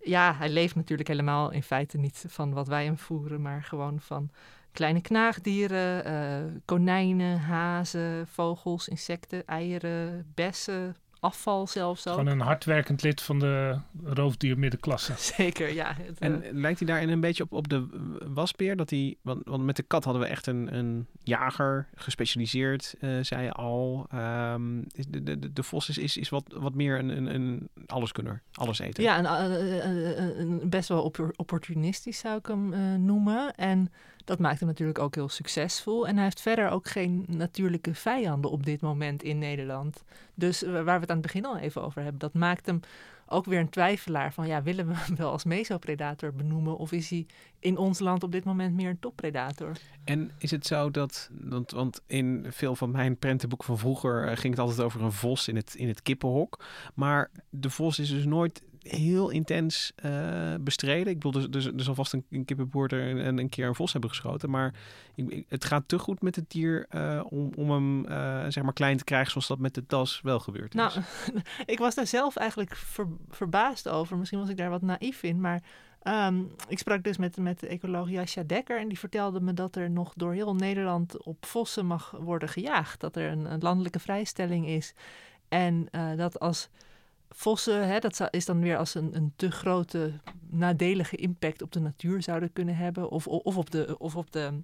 ja, hij leeft natuurlijk helemaal in feite niet van wat wij hem voeren, maar gewoon van kleine knaagdieren, uh, konijnen, hazen, vogels, insecten, eieren, bessen, afval zelfs ook. Gewoon een hardwerkend lid van de roofdiermiddenklasse. Zeker, ja. En lijkt hij daarin een beetje op, op de wasbeer? Dat hij, want, want met de kat hadden we echt een, een jager, gespecialiseerd, uh, zei je al. Um, de, de, de vos is, is, is wat, wat meer een, een, een alleskunner, alles eten. Ja, een, een, een best wel opportunistisch zou ik hem uh, noemen. En dat maakt hem natuurlijk ook heel succesvol. En hij heeft verder ook geen natuurlijke vijanden op dit moment in Nederland. Dus waar we het aan het begin al even over hebben, dat maakt hem ook weer een twijfelaar van ja, willen we hem wel als mesopredator benoemen of is hij in ons land op dit moment meer een toppredator? En is het zo dat, want, want in veel van mijn prentenboeken van vroeger uh, ging het altijd over een vos in het, in het kippenhok, maar de vos is dus nooit heel intens uh, bestreden. Ik bedoel, dus, dus, alvast een, een en een keer een vos hebben geschoten. Maar ik, het gaat te goed met het dier uh, om, om hem uh, zeg maar klein te krijgen zoals dat met de tas wel gebeurd is. Nou, ik was daar zelf eigenlijk ver, verbaasd over. Misschien was ik daar wat naïef in, maar... Um, ik sprak dus met, met de ecoloog Jascha Dekker en die vertelde me dat er nog door heel Nederland op vossen mag worden gejaagd. Dat er een, een landelijke vrijstelling is. En dat als vossen, hè, dat is dan weer als een, een te grote nadelige impact op de natuur zouden kunnen hebben. Of, of, op, de, of op, de,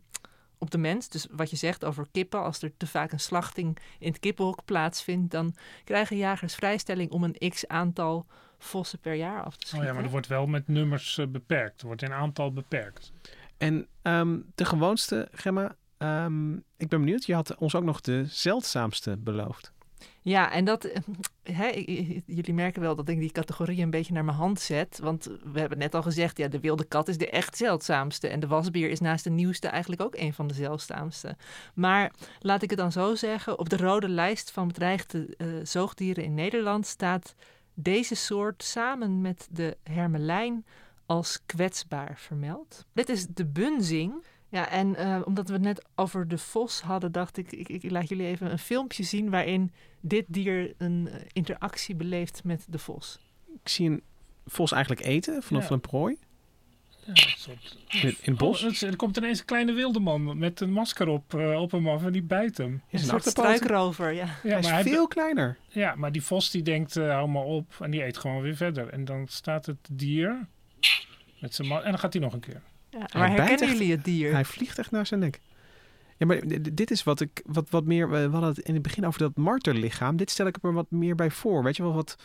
op de mens. Dus wat je zegt over kippen, als er te vaak een slachting in het kippenhok plaatsvindt, dan krijgen jagers vrijstelling om een x aantal vossen per jaar af te schieten. Oh ja, maar er wordt wel met nummers uh, beperkt. Er wordt in aantal beperkt. En um, de gewoonste, Gemma, um, ik ben benieuwd, je had ons ook nog de zeldzaamste beloofd. Ja, en dat jullie merken wel dat ik die categorie een beetje naar mijn hand zet. Want we hebben net al gezegd, ja, de wilde kat is de echt zeldzaamste. En de wasbeer is naast de nieuwste eigenlijk ook een van de zeldzaamste. Maar laat ik het dan zo zeggen, op de rode lijst van bedreigde uh, zoogdieren in Nederland staat deze soort samen met de hermelijn als kwetsbaar vermeld. Dit is de bunzing. Ja, en uh, omdat we het net over de vos hadden, dacht ik, ik, ik, laat jullie even een filmpje zien waarin dit dier een uh, interactie beleeft met de vos. Ik zie een vos eigenlijk eten vanaf Ja. een prooi Ja, soort- in, in het bos. Oh, het- er komt ineens een kleine wildeman met een masker op, eh, op hem af en die bijt hem. Is een een soort struikrover, ja. Ja, Hij is maar, hij- veel kleiner. ja, maar die vos die denkt, eh, hou maar op. En die eet gewoon weer verder. En dan staat het dier met zijn ma- En dan gaat hij nog een keer. Ja. Maar herkennen echt- jullie het dier? Hij vliegt echt naar zijn nek. Ja, maar dit is wat ik wat, wat meer. We hadden het in het begin over dat marterlichaam. Dit stel ik me wat meer bij voor. Weet je wel, wat,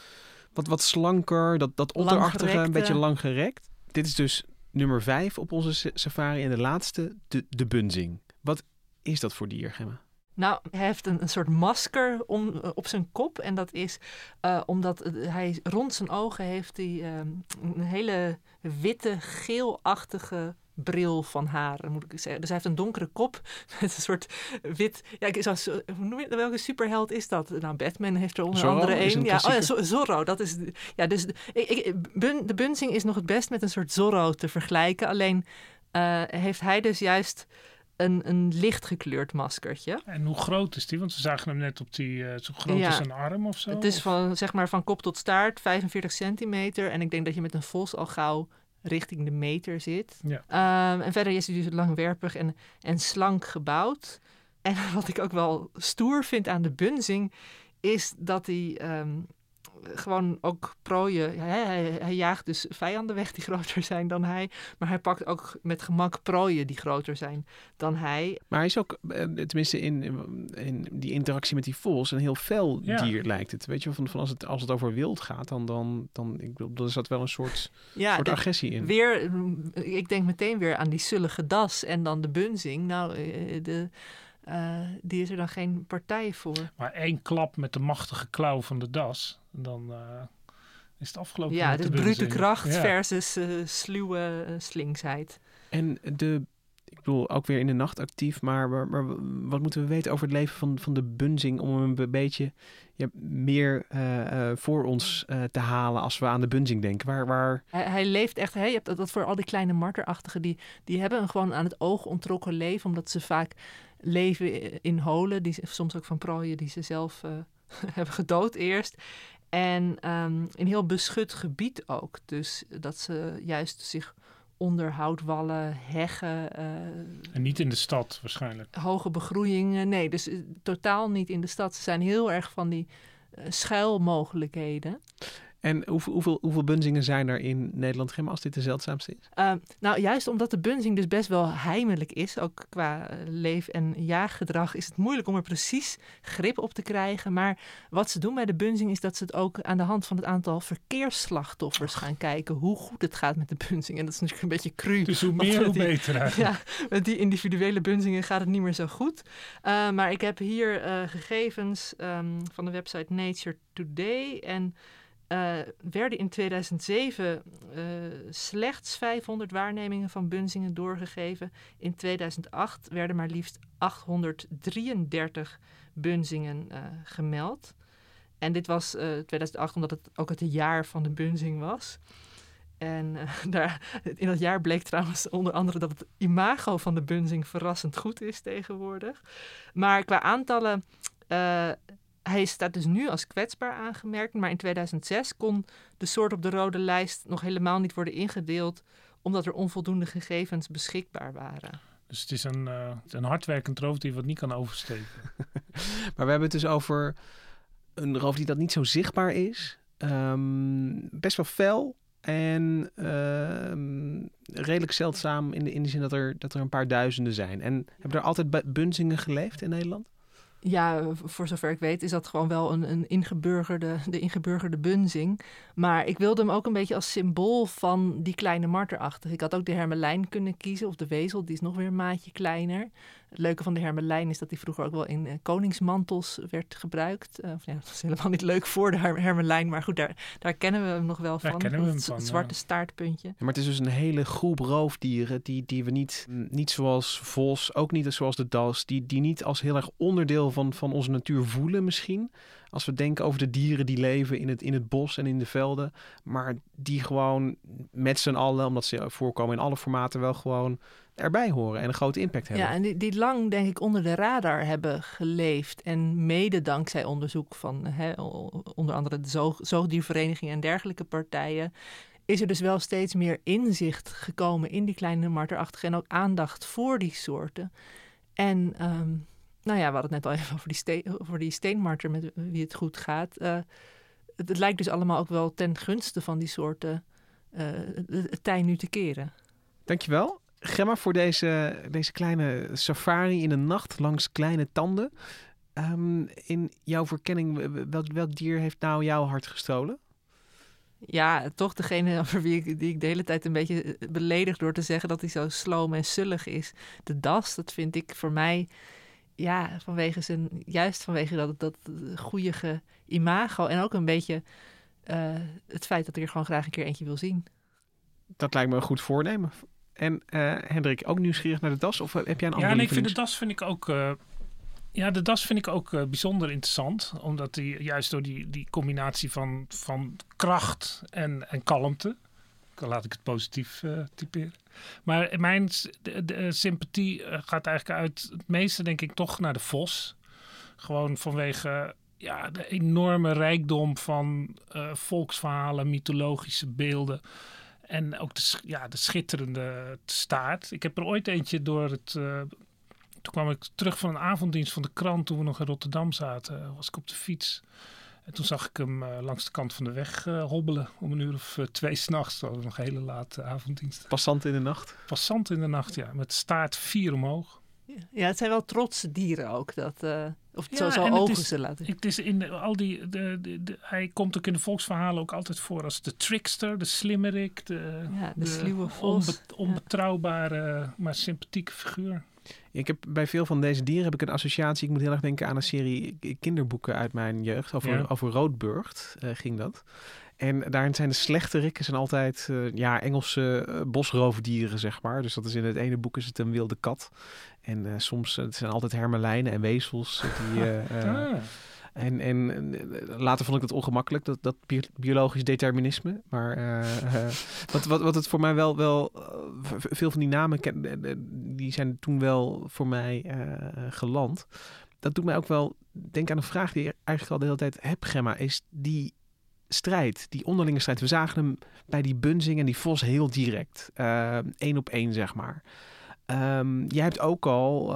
wat, wat slanker, dat, dat otterachtige, een beetje lang gerekt. Dit is dus nummer vijf op onze sa- safari. En de laatste, de, de bunzing. Wat is dat voor dier, Gemma? Nou, hij heeft een, een soort masker om, eh, op zijn kop. En dat is eh, omdat hij rond zijn ogen heeft hij ehm, een hele witte, geelachtige bril van haren, moet ik zeggen. Dus hij heeft een donkere kop met een soort wit... Ja, ik zou, zo- hoe noem je, welke superheld is dat? Nou, Batman heeft er onder Zorro andere een Ja, oh ja, Zorro. Dat is, ja, dus de- ik, ik, Bun- de Bunzing is nog het best met een soort Zorro te vergelijken. Alleen eh, heeft hij dus juist een, een licht gekleurd maskertje. En hoe groot is die? Want we zagen hem net op die, eh, zo groot Ja. als een arm of zo. Het is Of- van, zeg maar, van kop tot staart 45 centimeter. En ik denk dat je met een vos al gauw richting de meter zit. Ja. Ehm, en verder is hij dus langwerpig en, en slank gebouwd. En wat ik ook wel stoer vind aan de bunzing... is dat hij ehm, gewoon ook prooien... Hij, hij, hij jaagt dus vijanden weg die groter zijn dan hij. Maar hij pakt ook met gemak prooien die groter zijn dan hij. Maar hij is ook, eh, tenminste in, in die interactie met die vos, een heel fel Ja. dier lijkt het. Weet je, wel, van, van als, het, als het over wild gaat, dan, dan, dan ik bedoel, er zat wel een soort, Ja, soort agressie in. Weer, mm, ik denk meteen weer aan die zullige das en dan de bunzing. Nou, eh, de, eh, die is er dan geen partij voor. Maar één klap met de machtige klauw van de das. Dan eh, is het afgelopen. Ja, de brute kracht Ja. versus eh, sluwe slinksheid. En de, ik bedoel, ook weer in de nacht actief, maar, maar, maar wat moeten we weten over het leven van, van de bunzing om hem een beetje ja, meer eh, eh, voor ons eh, te halen als we aan de bunzing denken? Waar, waar, Hij, hij leeft echt, hè, je hebt dat, dat voor al die kleine marterachtigen, die, die hebben een gewoon aan het oog ontrokken leven, omdat ze vaak leven in holen, die, soms ook van prooien die ze zelf eh, hebben gedood eerst. En ehm in heel beschut gebied ook. Dus dat ze juist zich onder houtwallen, heggen, eh, En niet in de stad waarschijnlijk. hoge begroeiingen. Nee, dus eh, totaal niet in de stad. Ze zijn heel erg van die schuilmogelijkheden. En hoeveel, hoeveel, hoeveel bunzingen zijn er in Nederland, Gemma, als dit de zeldzaamste is? Uh, nou, juist omdat de bunzing dus best wel heimelijk is, ook qua uh, leef- en jaaggedrag, is het moeilijk om er precies grip op te krijgen. Maar wat ze doen bij de bunzing is dat ze het ook aan de hand van het aantal verkeersslachtoffers gaan kijken hoe goed het gaat met de bunzing. En dat is natuurlijk een beetje cru. Dus hoe meer, hoe die- beter eigenlijk. Ja, met die individuele bunzingen gaat het niet meer zo goed. Uh, maar ik heb hier uh, gegevens um, van de website Nature Today. En uh, werden in 2007 uh, slechts 500 waarnemingen van bunzingen doorgegeven. In 2008 werden maar liefst 833 bunzingen uh, gemeld. En dit was 2008 omdat het ook het jaar van de bunzing was. En daar, in dat jaar bleek trouwens onder andere dat het imago van de bunzing verrassend goed is tegenwoordig. Maar qua aantallen, hij staat dus nu als kwetsbaar aangemerkt. Maar in 2006 kon de soort op de rode lijst nog helemaal niet worden ingedeeld, omdat er onvoldoende gegevens beschikbaar waren. Dus het is een, uh, een hardwerkend roofdier wat niet kan oversteken. maar we hebben het dus over een roofdier dat niet zo zichtbaar is. Um, best wel fel. En uh, redelijk zeldzaam in de, in de zin dat er, dat er een paar duizenden zijn. En hebben er altijd bunzingen geleefd in Nederland? Ja, voor zover ik weet is dat gewoon wel een, een ingeburgerde, de ingeburgerde bunzing. Maar ik wilde hem ook een beetje als symbool van die kleine marterachtig. Ik had ook de hermelijn kunnen kiezen of de wezel, die is nog weer een maatje kleiner. Het leuke van de hermelijn is dat die vroeger ook wel in uh, koningsmantels werd gebruikt. Uh, ja, dat is helemaal niet leuk voor de hermelijn, maar goed, daar, daar kennen we hem nog wel van. Daar kennen we hem van. Het zwarte staartpuntje. maar het is dus een hele groep roofdieren die, die we niet, niet zoals vos, ook niet zoals de das, die, die niet als heel erg onderdeel van, van onze natuur voelen misschien. Als we denken over de dieren die leven in het, in het bos en in de velden, maar die gewoon met z'n allen, omdat ze voorkomen in alle formaten, wel gewoon erbij horen en een grote impact hebben. Ja, en die, die lang denk ik onder de radar hebben geleefd. En mede dankzij onderzoek van hè, onder andere de zoog, zoogdiervereniging en dergelijke partijen... is er dus wel steeds meer inzicht gekomen in die kleine marterachtige... en ook aandacht voor die soorten. En ehm, nou ja, we hadden het net al even over die, steen, over die steenmarter met wie het goed gaat. Uh, het, lijkt dus allemaal ook wel ten gunste van die soorten uh, het tij nu te keren. Dankjewel. Gemma, voor deze, deze kleine safari in de nacht langs kleine tanden. Um, in jouw verkenning, welk, welk dier heeft nou jouw hart gestolen? Ja, toch degene over wie ik, die ik de hele tijd een beetje eh, beledig door te zeggen dat hij zo sloom en sullig is. De das, dat vind ik voor mij, ja, vanwege zijn, juist vanwege dat, dat goede imago en ook een beetje uh, het feit dat ik er gewoon graag een keer eentje wil zien. Dat lijkt me een goed voornemen. En uh, Hendrik, ook nieuwsgierig naar de das? Of heb jij een andere Ja, nee, ik vind de das vind ik ook... Uh, ja, de das vind ik ook uh, bijzonder interessant. Omdat die juist door die, die combinatie van, van kracht en, en kalmte... Laat ik het positief typeren. Maar mijn de, de, sympathie gaat eigenlijk uit het meeste denk ik toch naar de vos. Gewoon vanwege ja, de enorme rijkdom van volksverhalen, mythologische beelden... En ook de, ja, de schitterende staart. Ik heb er ooit eentje door het. Uh, toen kwam ik terug van een avonddienst van de krant toen we nog in Rotterdam zaten. Was ik op de fiets. En toen zag ik hem uh, langs de kant van de weg uh, hobbelen. Om een uur of twee s'nachts. Dat was nog een hele late avonddienst. Passant in de nacht? Passant in de nacht, ja. Met staart vier omhoog. Ja, het zijn wel trotse dieren ook. Dat, uh, of ja, zo, zo ogen is, ze laten Het is in de, al die, de, de, hij komt ook in de volksverhalen ook altijd voor als de trickster, de slimmerik, de, ja, de, de sluwe vos. onbetrouwbare, maar sympathieke figuur. Ik heb bij veel van deze dieren heb ik een associatie. Ik moet heel erg denken aan een serie kinderboeken uit mijn jeugd. Over, ja. over Roodburgt uh, ging dat. En daarin zijn de slechterikken zijn altijd uh, ja, Engelse uh, bosroofdieren, zeg maar. Dus dat is in het ene boek is het een wilde kat. En soms het zijn altijd hermelijnen en wezels. Die, ah. En, en later vond ik het ongemakkelijk, dat, dat biologisch determinisme. Maar wat, wat, wat het voor mij wel, wel veel van die namen, die zijn toen wel voor mij geland. Dat doet mij ook wel denken aan een vraag die ik eigenlijk al de hele tijd heb, Gemma. Is die strijd, die onderlinge strijd. We zagen hem bij die Bunzing en die Vos heel direct. Eén op één, zeg maar. Um, jij hebt ook al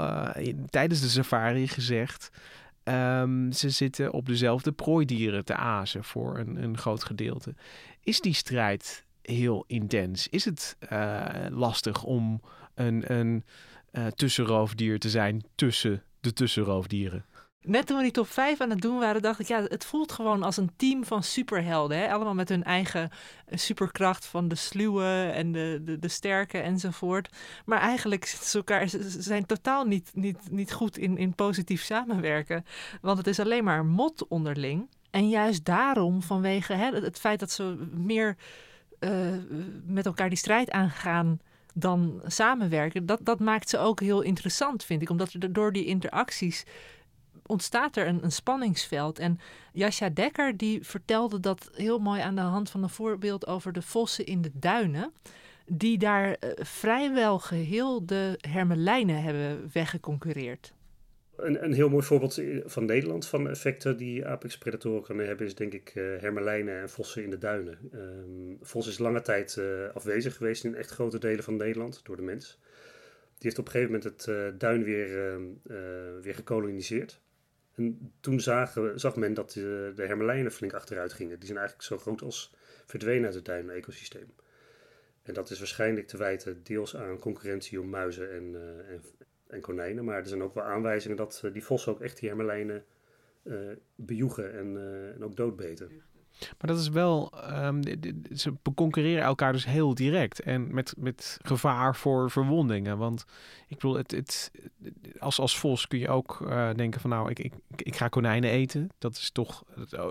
tijdens de safari gezegd... Um, ze zitten op dezelfde prooidieren te azen voor een, een groot gedeelte. Is die strijd heel intens? Is het uh, lastig om een, een tussenroofdier te zijn tussen de tussenroofdieren? Net toen we die top 5 aan het doen waren, dacht ik, ja, het voelt gewoon als een team van superhelden. Hè? Allemaal met hun eigen eh, superkracht van de sluwe en de, de, de sterke enzovoort. Maar eigenlijk ze elkaar, ze zijn totaal niet, niet, niet goed in, in positief samenwerken. Want het is alleen maar mot onderling. En juist daarom, vanwege hè, het feit dat ze meer uh, met elkaar die strijd aangaan dan samenwerken, dat, dat maakt ze ook heel interessant, vind ik. Omdat er door die interacties ontstaat er een, een spanningsveld. En Jascha Dekker die vertelde dat heel mooi aan de hand van een voorbeeld over de vossen in de duinen. Die daar uh, vrijwel geheel de hermelijnen hebben weggeconcurreerd. Een, een heel mooi voorbeeld van Nederland van effecten die apex-predatoren kunnen hebben, is denk ik uh, hermelijnen en vossen in de duinen. Um, vos is lange tijd uh, afwezig geweest in echt grote delen van Nederland door de mens. Die heeft op een gegeven moment het duin weer, uh, weer gekoloniseerd. En toen zagen, zag men dat de, de hermelijnen flink achteruit gingen. Die zijn eigenlijk zo groot als verdwenen uit het duinen-ecosysteem. En dat is waarschijnlijk te wijten deels aan concurrentie om muizen en, uh, en, en, konijnen. Maar er zijn ook wel aanwijzingen dat uh, die vossen ook echt die hermelijnen uh, bejoegen en, en ook doodbeten. Maar dat is wel, um, ze concurreren elkaar dus heel direct en met, met gevaar voor verwondingen. Want ik bedoel, het, het, als, als vos kun je ook uh, denken van nou, ik, ik, ik ga konijnen eten. Dat is toch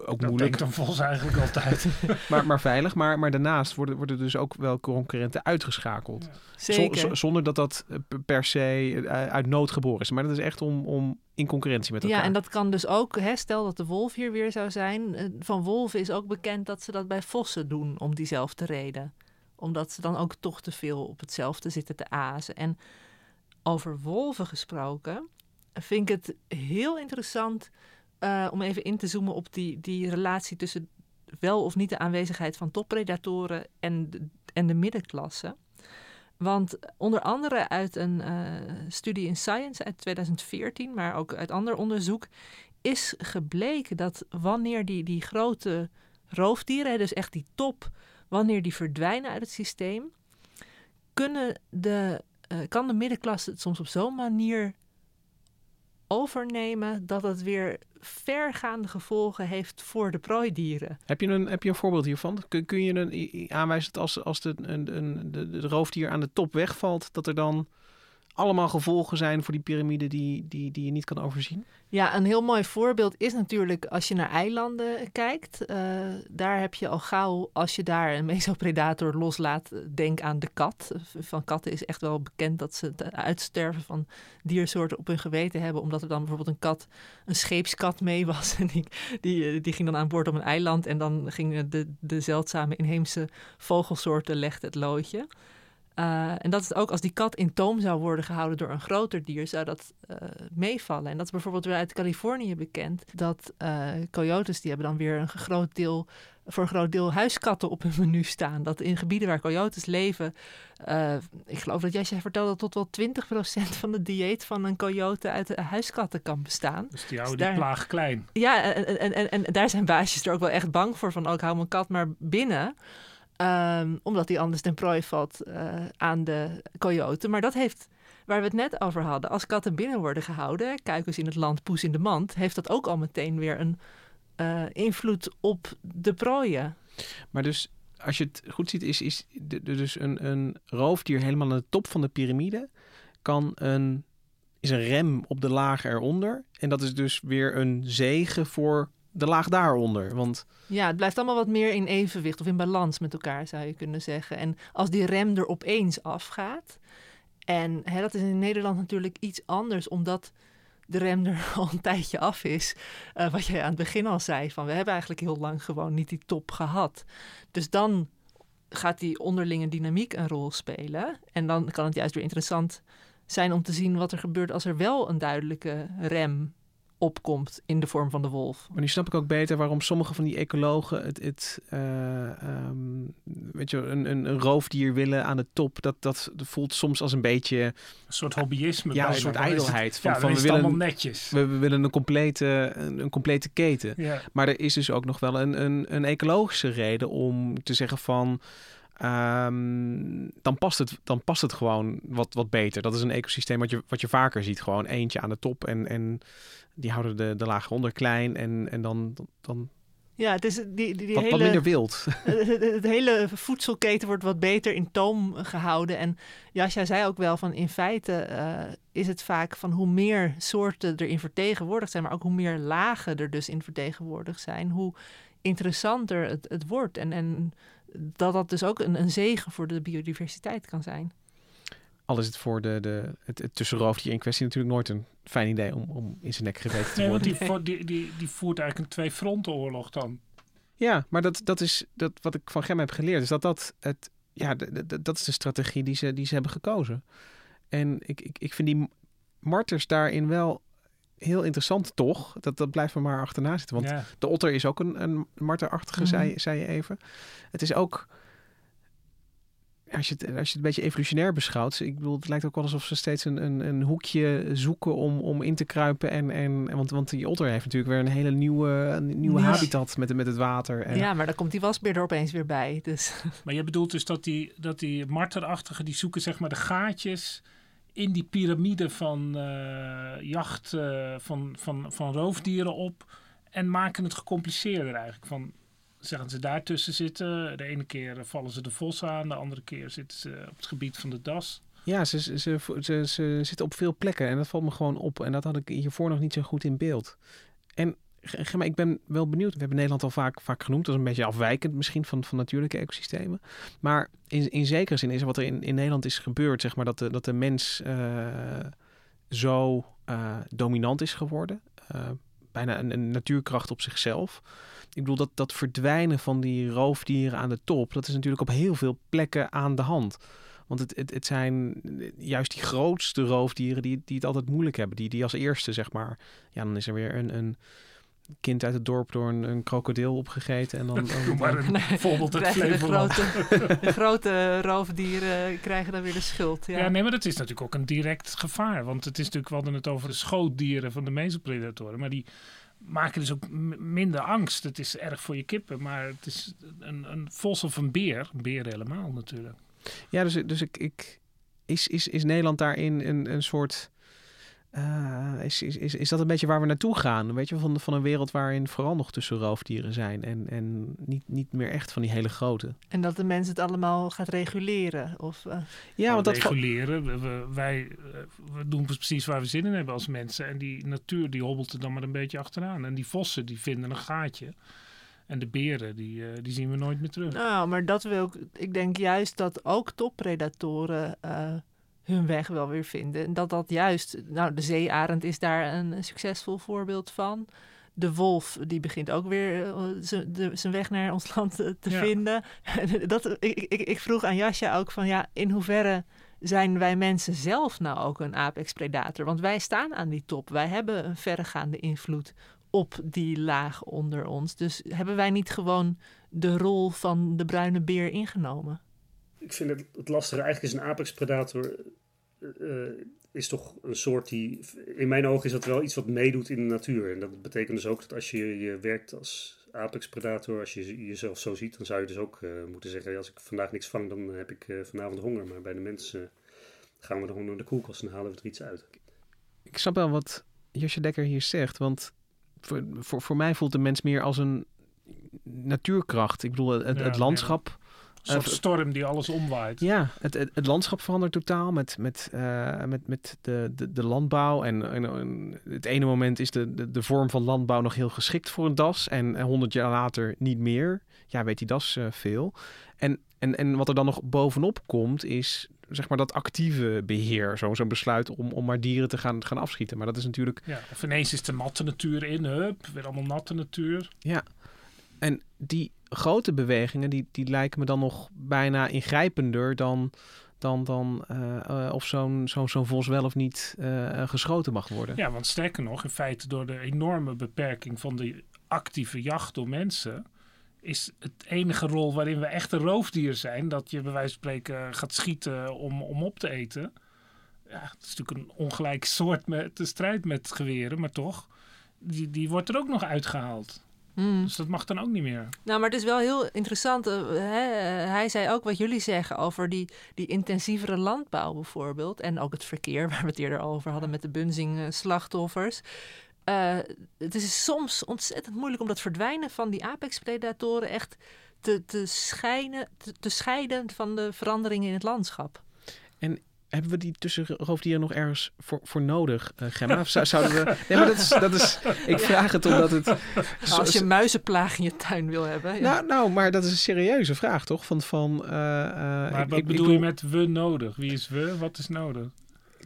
ook dat moeilijk. Dat een vos eigenlijk altijd. maar, maar veilig. Maar, maar daarnaast worden, worden dus ook wel concurrenten uitgeschakeld. Ja. Zeker. zonder dat dat eh, per se eh, uit nood geboren is. Maar dat is echt om, om in concurrentie met elkaar. Ja, en dat kan dus ook, hè, stel dat de wolf hier weer zou zijn. Van wolven is ook bekend dat ze dat bij vossen doen om diezelfde reden. Omdat ze dan ook toch te veel op hetzelfde zitten te azen. En over wolven gesproken, vind ik het heel interessant uh, om even in te zoomen op die, die relatie tussen wel of niet de aanwezigheid van toppredatoren en de, en de middenklasse. Want onder andere uit een uh, studie in Science uit 2014, maar ook uit ander onderzoek, is gebleken dat wanneer die, die grote roofdieren, dus echt die top, wanneer die verdwijnen uit het systeem, kunnen de uh, kan de middenklasse het soms op zo'n manier overnemen dat het weer vergaande gevolgen heeft voor de prooidieren. Heb je een, heb je een voorbeeld hiervan? Kun, kun je een, aanwijzen dat als, als de, een, een, de, de roofdier aan de top wegvalt, dat er dan allemaal gevolgen zijn voor die piramide die, die, die je niet kan overzien? Ja, een heel mooi voorbeeld is natuurlijk als je naar eilanden kijkt. Uh, daar heb je al gauw, als je daar een mesopredator loslaat, denk aan de kat. Van katten is echt wel bekend dat ze het uitsterven van diersoorten op hun geweten hebben. Omdat er dan bijvoorbeeld een kat, een scheepskat mee was. En die, die, die ging dan aan boord op een eiland. En dan gingen de, de zeldzame inheemse vogelsoorten legde het loodje. Uh, en dat is ook als die kat in toom zou worden gehouden door een groter dier, zou dat uh, meevallen. En dat is bijvoorbeeld weer uit Californië bekend. Dat uh, coyotes, die hebben dan weer een groot deel, voor een groot deel huiskatten op hun menu staan. Dat in gebieden waar coyotes leven, ik geloof dat jij vertelde dat tot wel 20% van het dieet van een coyote uit huiskatten kan bestaan. Dus die houden dus die plaag klein. Ja, en, en, en, en, daar zijn baasjes er ook wel echt bang voor, van ook oh, hou mijn kat maar binnen. Um, omdat die anders ten prooi valt uh, aan de coyote. Maar dat heeft, waar we het net over hadden, als katten binnen worden gehouden, kuikens in het land, poes in de mand, heeft dat ook al meteen weer een uh, invloed op de prooien. Maar dus, als je het goed ziet, is, is dus een, een roofdier helemaal aan de top van de piramide, kan een, is een rem op de laag eronder. En dat is dus weer een zegen voor de laag daaronder. Want... Ja, het blijft allemaal wat meer in evenwicht of in balans met elkaar, zou je kunnen zeggen. En als die rem er opeens afgaat, en hè, dat is in Nederland natuurlijk iets anders, omdat de rem er al een tijdje af is. Uh, wat jij aan het begin al zei, van we hebben eigenlijk heel lang gewoon niet die top gehad. Dus dan gaat die onderlinge dynamiek een rol spelen. En dan kan het juist weer interessant zijn om te zien wat er gebeurt als er wel een duidelijke rem opkomt in de vorm van de wolf. Maar nu snap ik ook beter waarom sommige van die ecologen het, het uh, um, weet je, een, een, een, roofdier willen aan de top. Dat, dat voelt soms als een beetje... Een soort hobbyisme. Ja, een soort ijdelheid. Van, ja, van, we willen, netjes. We, we, willen een complete, een, een complete keten. Ja. Maar er is dus ook nog wel een, een, een ecologische reden om te zeggen van... Um, dan, past het, dan past het gewoon wat, wat beter. Dat is een ecosysteem wat je, wat je vaker ziet. Gewoon eentje aan de top en, en die houden de, de laag onder klein en, en dan, dan ja, het is die, die, die wat, hele, wat minder wild. Het, hele voedselketen wordt wat beter in toom gehouden. En Jasja zei ook wel van in feite uh, is het vaak van hoe meer soorten erin vertegenwoordigd zijn, maar ook hoe meer lagen er dus in vertegenwoordigd zijn, hoe interessanter het, het wordt. En, en dat dat dus ook een, een zegen voor de biodiversiteit kan zijn al is het voor de, de, het, het tussenroofdier in kwestie natuurlijk nooit een fijn idee om, om in zijn nek geweten te worden. Nee, want die, die, die, die voert eigenlijk een twee-fronten-oorlog dan. Ja, maar dat, dat is dat wat ik van Gem heb geleerd. Is dat dat het, ja, dat is de strategie die ze, die ze hebben gekozen. En ik, ik, ik vind die marters daarin wel heel interessant toch. Dat, dat blijft me maar achterna zitten. Want de otter is ook een, een marterachtige, mm zei, zei je even. Het is ook als je, het, als je het een beetje evolutionair beschouwt, ik bedoel, het lijkt ook wel alsof ze steeds een, een, een hoekje zoeken om, om in te kruipen. En, en, want, want die otter heeft natuurlijk weer een hele nieuwe, een nieuwe habitat met, met het water. En... Ja, maar dan komt die wasbeer er opeens weer bij. Dus. Maar je bedoelt dus dat die, dat die marterachtige, die zoeken zeg maar de gaatjes in die piramide van uh, jacht uh, van, van, van roofdieren op en maken het gecompliceerder eigenlijk. Van, zeggen ze daartussen zitten. De ene keer vallen ze de vos aan, de andere keer zitten ze op het gebied van de das. Ja, ze, ze, ze, ze, ze zitten op veel plekken en dat valt me gewoon op. En dat had ik hiervoor nog niet zo goed in beeld. En maar ik ben wel benieuwd. We hebben Nederland al vaak, vaak genoemd. Dat is een beetje afwijkend misschien van, van natuurlijke ecosystemen. Maar in, in zekere zin is wat er in, in Nederland is gebeurd, zeg maar, dat de, dat de mens uh, zo uh, dominant is geworden. Uh, bijna een, een, natuurkracht op zichzelf. Ik bedoel, dat, dat verdwijnen van die roofdieren aan de top, dat is natuurlijk op heel veel plekken aan de hand. Want het, het, het zijn juist die grootste roofdieren die, die het altijd moeilijk hebben. Die, die als eerste, zeg maar. Ja, dan is er weer een, een kind uit het dorp door een, een krokodil opgegeten. En dan, dan, maar een nee, voorbeeld het de grote, de grote roofdieren krijgen dan weer de schuld. Ja. ja. nee, maar dat is natuurlijk ook een direct gevaar. Want het is natuurlijk, we hadden het over de schootdieren van de mesopredatoren. Maar die maken dus ook minder angst. Het is erg voor je kippen, maar het is een, een vos of een beer. Een beer helemaal natuurlijk. Ja, dus, dus ik, ik, is, is, is Nederland daarin een, een soort uh, is, is, is, is dat een beetje waar we naartoe gaan? Weet je, van, van een wereld waarin vooral nog tussen roofdieren zijn en, en niet, niet meer echt van die hele grote. En dat de mens het allemaal gaat reguleren? Of, uh... Ja, want dat reguleren. We, wij eh, we doen precies waar we zin in hebben als mensen. En die natuur die hobbelt er dan maar een beetje achteraan. En die vossen die vinden een gaatje. En de beren, die, die zien we nooit meer terug. Nou, maar dat wil ik. Ik denk juist dat ook toppredatoren hun weg wel weer vinden. En dat dat juist, nou, de zeearend is daar een, succesvol voorbeeld van. De wolf, die begint ook weer uh, zijn weg naar ons land te, vinden. dat, ik, ik, ik vroeg aan Jasja ook van, ja, in hoeverre zijn wij mensen zelf nou ook een apex-predator? Want wij staan aan die top. Wij hebben een verregaande invloed op die laag onder ons. Dus hebben wij niet gewoon de rol van de bruine beer ingenomen? Ik vind het, het lastige. Eigenlijk is een apex-predator is toch een soort die. In mijn ogen is dat wel iets wat meedoet in de natuur. En dat betekent dus ook dat als je, je werkt als apex predator, als je jezelf zo ziet, dan zou je dus ook uh, moeten zeggen: als ik vandaag niks vang, dan heb ik uh, vanavond honger. Maar bij de mensen gaan we dan gewoon naar de koelkast en halen we er iets uit. Ik snap wel wat Josje Dekker hier zegt, want voor, voor, voor mij voelt de mens meer als een natuurkracht. Ik bedoel, het, het landschap. Een soort storm die alles omwaait. Ja, het, het, het landschap verandert totaal met, met, uh, met, met de, de, de landbouw. En, en, het ene moment is de, de, de, vorm van landbouw nog heel geschikt voor een das. En honderd jaar later niet meer. Ja, weet die das uh, veel. En, en, en wat er dan nog bovenop komt is zeg maar dat actieve beheer. Zo'n zo besluit om, om maar dieren te gaan, gaan afschieten. Maar dat is natuurlijk... Ja, of ineens is de natte natuur in, hup, weer allemaal natte natuur. Ja, en die grote bewegingen, die, die lijken me dan nog bijna ingrijpender dan, dan, dan uh, of zo'n zo'n zo'n vos wel of niet uh, geschoten mag worden. Ja, want sterker nog, in feite door de enorme beperking van de actieve jacht door mensen, is het enige rol waarin we echt een roofdier zijn, dat je bij wijze van spreken gaat schieten om, om op te eten. Ja, het is natuurlijk een ongelijk soort met de strijd met geweren, maar toch, die, die wordt er ook nog uitgehaald. Mm. Dus dat mag dan ook niet meer. Nou, maar het is wel heel interessant. Uh, hè? Hij zei ook wat jullie zeggen over die, die intensievere landbouw bijvoorbeeld. En ook het verkeer, waar we het eerder over hadden met de bunzing-slachtoffers. Uh, het is soms ontzettend moeilijk om dat verdwijnen van die apex-predatoren echt te, te, scheiden, te, te scheiden van de veranderingen in het landschap. En hebben we die tussenroofdieren nog ergens voor, voor nodig, uh, Gemma? Of zouden we... Nee, maar dat is... Dat is ik vraag het omdat het... als je muizenplaag in je tuin wil hebben. Ja. Nou, nou, maar dat is een serieuze vraag, toch? Van, van, uh, maar wat bedoel je met we nodig? Wie is we? Wat is nodig?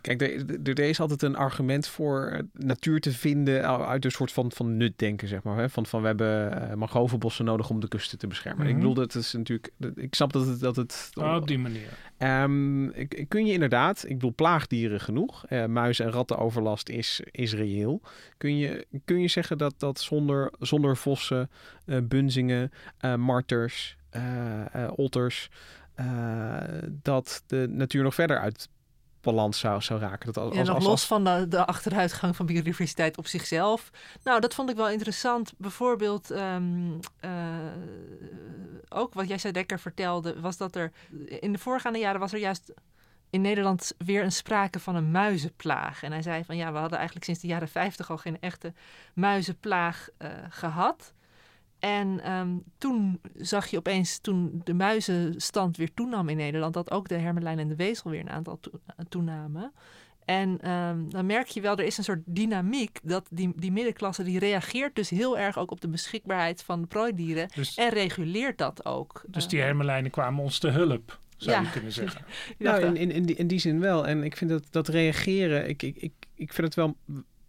Kijk, er, er, is altijd een argument voor eh, natuur te vinden uit een soort van, van nutdenken, zeg maar. Hè? Van, van we hebben uh, mangrovenbossen nodig om de kusten te beschermen. Ik mhm. bedoel, dat is natuurlijk... Ik snap dat het... Dat het oh, op die manier. Um, kun je inderdaad... Ik bedoel, plaagdieren genoeg. Uh, muizen- en rattenoverlast is, is reëel. Kun je, kun je zeggen dat, dat zonder, zonder vossen, uh, bunzingen, marters, otters... dat de natuur nog verder uit balans zou, zou raken. Dat als, nog los van de, de achteruitgang van biodiversiteit op zichzelf. Nou, dat vond ik wel interessant. Bijvoorbeeld, ehm, eh, ook wat jij zei Dekker vertelde, was dat er in de voorgaande jaren was er juist in Nederland weer een sprake van een muizenplaag. En hij zei van ja, we hadden eigenlijk sinds de jaren 50 al geen echte muizenplaag uh, gehad. En ehm, toen zag je opeens, toen de muizenstand weer toenam in Nederland, dat ook de hermelijn en de wezel weer een aantal toenamen. En ehm, dan merk je wel, er is een soort dynamiek dat die, die middenklasse die reageert dus heel erg ook op de beschikbaarheid van de prooidieren dus, en reguleert dat ook. Dus die hermelijnen kwamen ons te hulp, zou je kunnen zeggen. nou, in, in, in, die, in die zin wel. En ik vind dat, dat reageren, ik, ik, ik, ik vind het wel,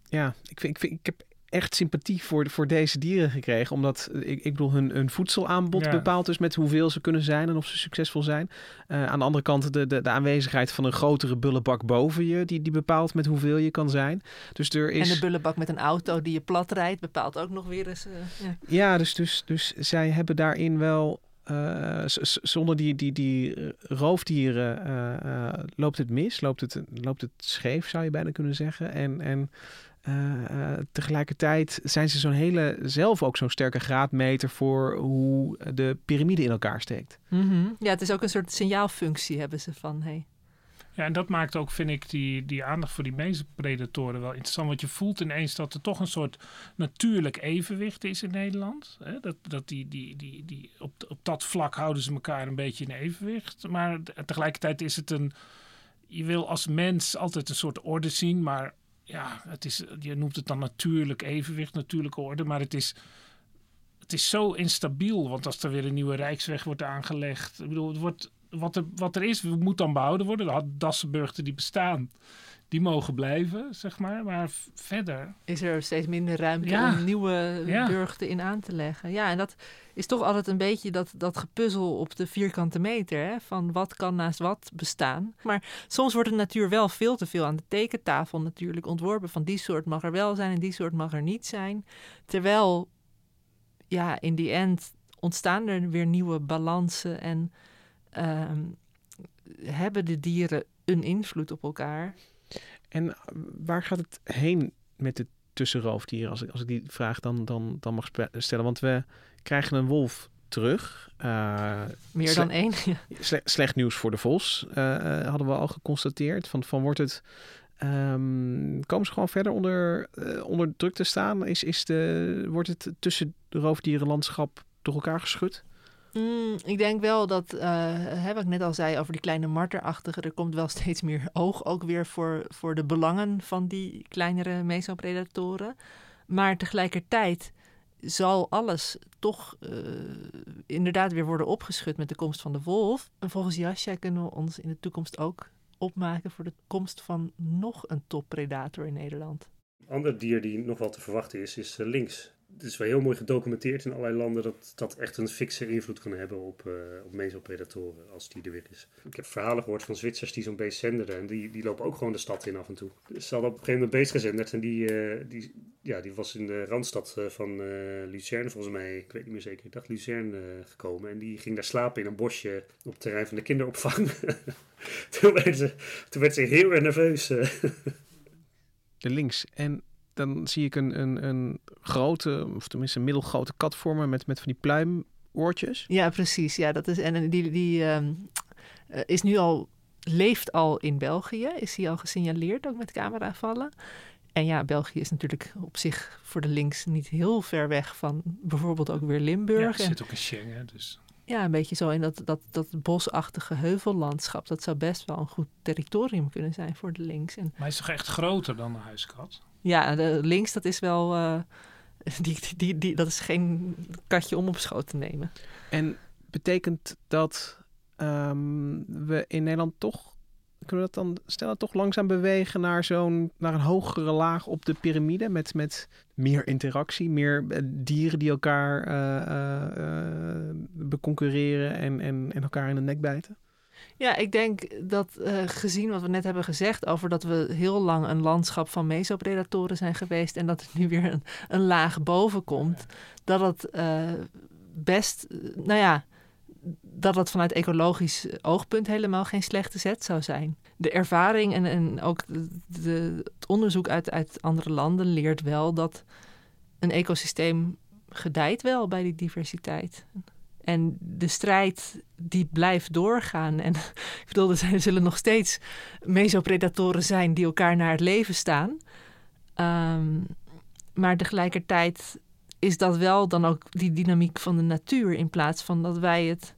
ja, ik, vind, ik, vind, ik heb echt sympathie voor, voor deze dieren gekregen. Omdat, ik, ik bedoel, hun, hun voedselaanbod bepaalt dus met hoeveel ze kunnen zijn en of ze succesvol zijn. Uh, aan de andere kant de, de, de aanwezigheid van een grotere bullebak boven je, die, die bepaalt met hoeveel je kan zijn. Dus er is... En de bullebak met een auto die je plat rijdt, bepaalt ook nog weer eens... Uh, ja, ja dus, dus, dus zij hebben daarin wel uh, zonder die, die, die roofdieren uh, loopt het mis, loopt het, loopt het scheef, zou je bijna kunnen zeggen. En, en uh, tegelijkertijd zijn ze zo'n hele, zelf ook zo'n sterke graadmeter voor hoe de piramide in elkaar steekt. Mm Ja, het is ook een soort signaalfunctie hebben ze van hey. Ja, en dat maakt ook, vind ik, die, die aandacht voor die predatoren wel interessant. Want je voelt ineens dat er toch een soort natuurlijk evenwicht is in Nederland. Hè? Dat, dat die, die, die, die, op, op dat vlak houden ze elkaar een beetje in evenwicht. Maar tegelijkertijd is het een. Je wil als mens altijd een soort orde zien, maar ja, het is, je noemt het dan natuurlijk evenwicht, natuurlijke orde, maar het is, het is zo instabiel. Want als er weer een nieuwe Rijksweg wordt aangelegd, ik bedoel, het wordt, wat, er, wat er is, moet dan behouden worden. De Dassenburgten die bestaan, die mogen blijven, zeg maar. Maar verder... Is er steeds minder ruimte om nieuwe ja. burchten in aan te leggen. Ja, en dat is toch altijd een beetje dat, dat gepuzzel op de vierkante meter. Hè? Van wat kan naast wat bestaan. Maar soms wordt de natuur wel veel te veel aan de tekentafel natuurlijk ontworpen. Van die soort mag er wel zijn en die soort mag er niet zijn. Terwijl, ja, in die end ontstaan er weer nieuwe balansen en ehm, hebben de dieren een invloed op elkaar. En waar gaat het heen met de tussenroofdieren? Als ik, als ik die vraag dan, dan, dan mag stellen. Want we krijgen een wolf terug. Uh, Meer dan één. slecht nieuws voor de vos, uh, hadden we al geconstateerd. Van, van wordt het. Um, komen ze gewoon verder onder, uh, onder druk te staan? Is, is de, wordt het tussen de roofdierenlandschap door elkaar geschud? Mm, ik denk wel dat, uh, wat ik net al zei over die kleine marterachtige, er komt wel steeds meer oog ook weer voor, voor de belangen van die kleinere mesopredatoren. Maar tegelijkertijd zal alles toch uh, inderdaad weer worden opgeschud met de komst van de wolf. En volgens Jascha kunnen we ons in de toekomst ook opmaken voor de komst van nog een toppredator in Nederland. Een ander dier die nog wel te verwachten is, is uh, links het is wel heel mooi gedocumenteerd in allerlei landen dat dat echt een fikse invloed kan hebben op, uh, op mesopredatoren als die er weer is. Ik heb verhalen gehoord van Zwitsers die zo'n beest zenderen en die, die lopen ook gewoon de stad in af en toe. Ze hadden op een gegeven moment een beest gezenderd en die, uh, die, ja, die was in de randstad eh, van Lucerne volgens mij, ik weet niet meer zeker, ik dacht Lucerne gekomen en die ging daar slapen in een bosje op het terrein van de kinderopvang. toen, werd ze, toen werd ze heel erg nerveus. de links en dan zie ik een, een, een grote, of tenminste een middelgrote kat vormen met, met van die pluimoortjes. Ja, precies. Ja, dat is, en die, die uh, is nu al, leeft al in België. Is hij al gesignaleerd, ook met cameravallen. En ja, België is natuurlijk op zich voor de links niet heel ver weg van bijvoorbeeld ook weer Limburg. Ja, zit ook in Schengen, dus... Ja, een beetje zo in dat, dat, dat bosachtige heuvellandschap. Dat zou best wel een goed territorium kunnen zijn voor de links. En... Maar hij is toch echt groter dan de huiskat? Ja, links, dat is wel. Uh, die, die, die, dat is geen katje om op schoot te nemen. En betekent dat um, we in Nederland toch. Kunnen we dat dan stellen, toch langzaam bewegen naar zo'n naar een hogere laag op de piramide met, met meer interactie, meer eh, dieren die elkaar uh, beconcurreren en, en, en elkaar in de nek bijten? Ja, ik denk dat uh, gezien wat we net hebben gezegd over dat we heel lang een landschap van mesopredatoren zijn geweest en dat er nu weer een, een laag boven komt, dat het uh, best, nou ja, dat het vanuit ecologisch oogpunt helemaal geen slechte zet zou zijn. De ervaring en, en ook de, het onderzoek uit, uit andere landen leert wel dat een ecosysteem gedijt wel bij die diversiteit. En de strijd die blijft doorgaan. En ik bedoel, er zullen nog steeds mesopredatoren zijn die elkaar naar het leven staan. Um, maar tegelijkertijd is dat wel dan ook die dynamiek van de natuur in plaats van dat wij het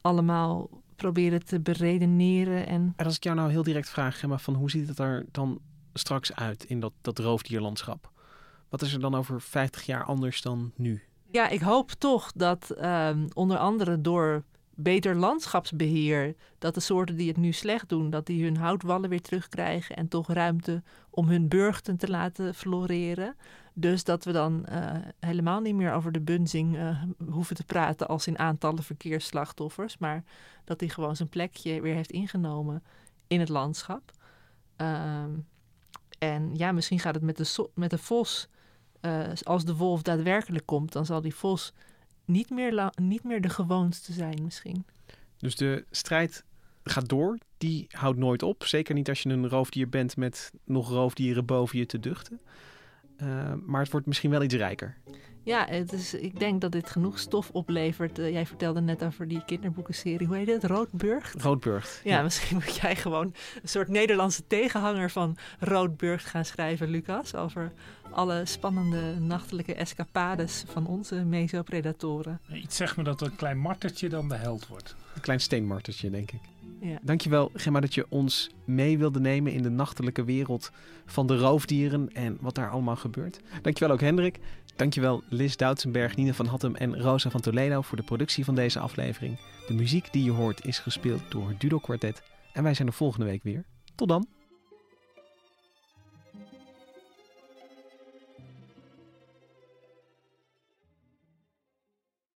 allemaal proberen te beredeneren. En... als ik jou nou heel direct vraag, Gemma, van hoe ziet het er dan straks uit in dat, dat roofdierlandschap? Wat is er dan over 50 jaar anders dan nu? Ja, ik hoop toch dat um, onder andere door beter landschapsbeheer, dat de soorten die het nu slecht doen, dat die hun houtwallen weer terugkrijgen en toch ruimte om hun burchten te laten floreren. Dus dat we dan uh, helemaal niet meer over de bunzing uh, hoeven te praten als in aantallen verkeersslachtoffers, maar dat hij gewoon zijn plekje weer heeft ingenomen in het landschap. Uh, en ja, misschien gaat het met de, met de vos, uh, als de wolf daadwerkelijk komt, dan zal die vos niet meer, niet meer de gewoonste zijn misschien. Dus de strijd gaat door, die houdt nooit op. Zeker niet als je een roofdier bent met nog roofdieren boven je te duchten. Uh, maar het wordt misschien wel iets rijker. Ja, het is, ik denk dat dit genoeg stof oplevert. Uh, jij vertelde net over die kinderboekenserie. Hoe heet het? Roodburgt? Roodburgt. Ja, ja, misschien moet jij gewoon een soort Nederlandse tegenhanger van Roodburgt gaan schrijven, Lucas. Over alle spannende nachtelijke escapades van onze mesopredatoren. Iets zegt me dat een klein martertje dan de held wordt. Een klein steenmartertje, denk ik. Ja. Dankjewel, Gemma, dat je ons mee wilde nemen in de nachtelijke wereld van de roofdieren en wat daar allemaal gebeurt. Dankjewel ook, Hendrik. Dankjewel, Liz Doutsenberg, Nina van Hattem en Rosa van Toledo voor de productie van deze aflevering. De muziek die je hoort is gespeeld door Dudo Quartet. En wij zijn er volgende week weer. Tot dan.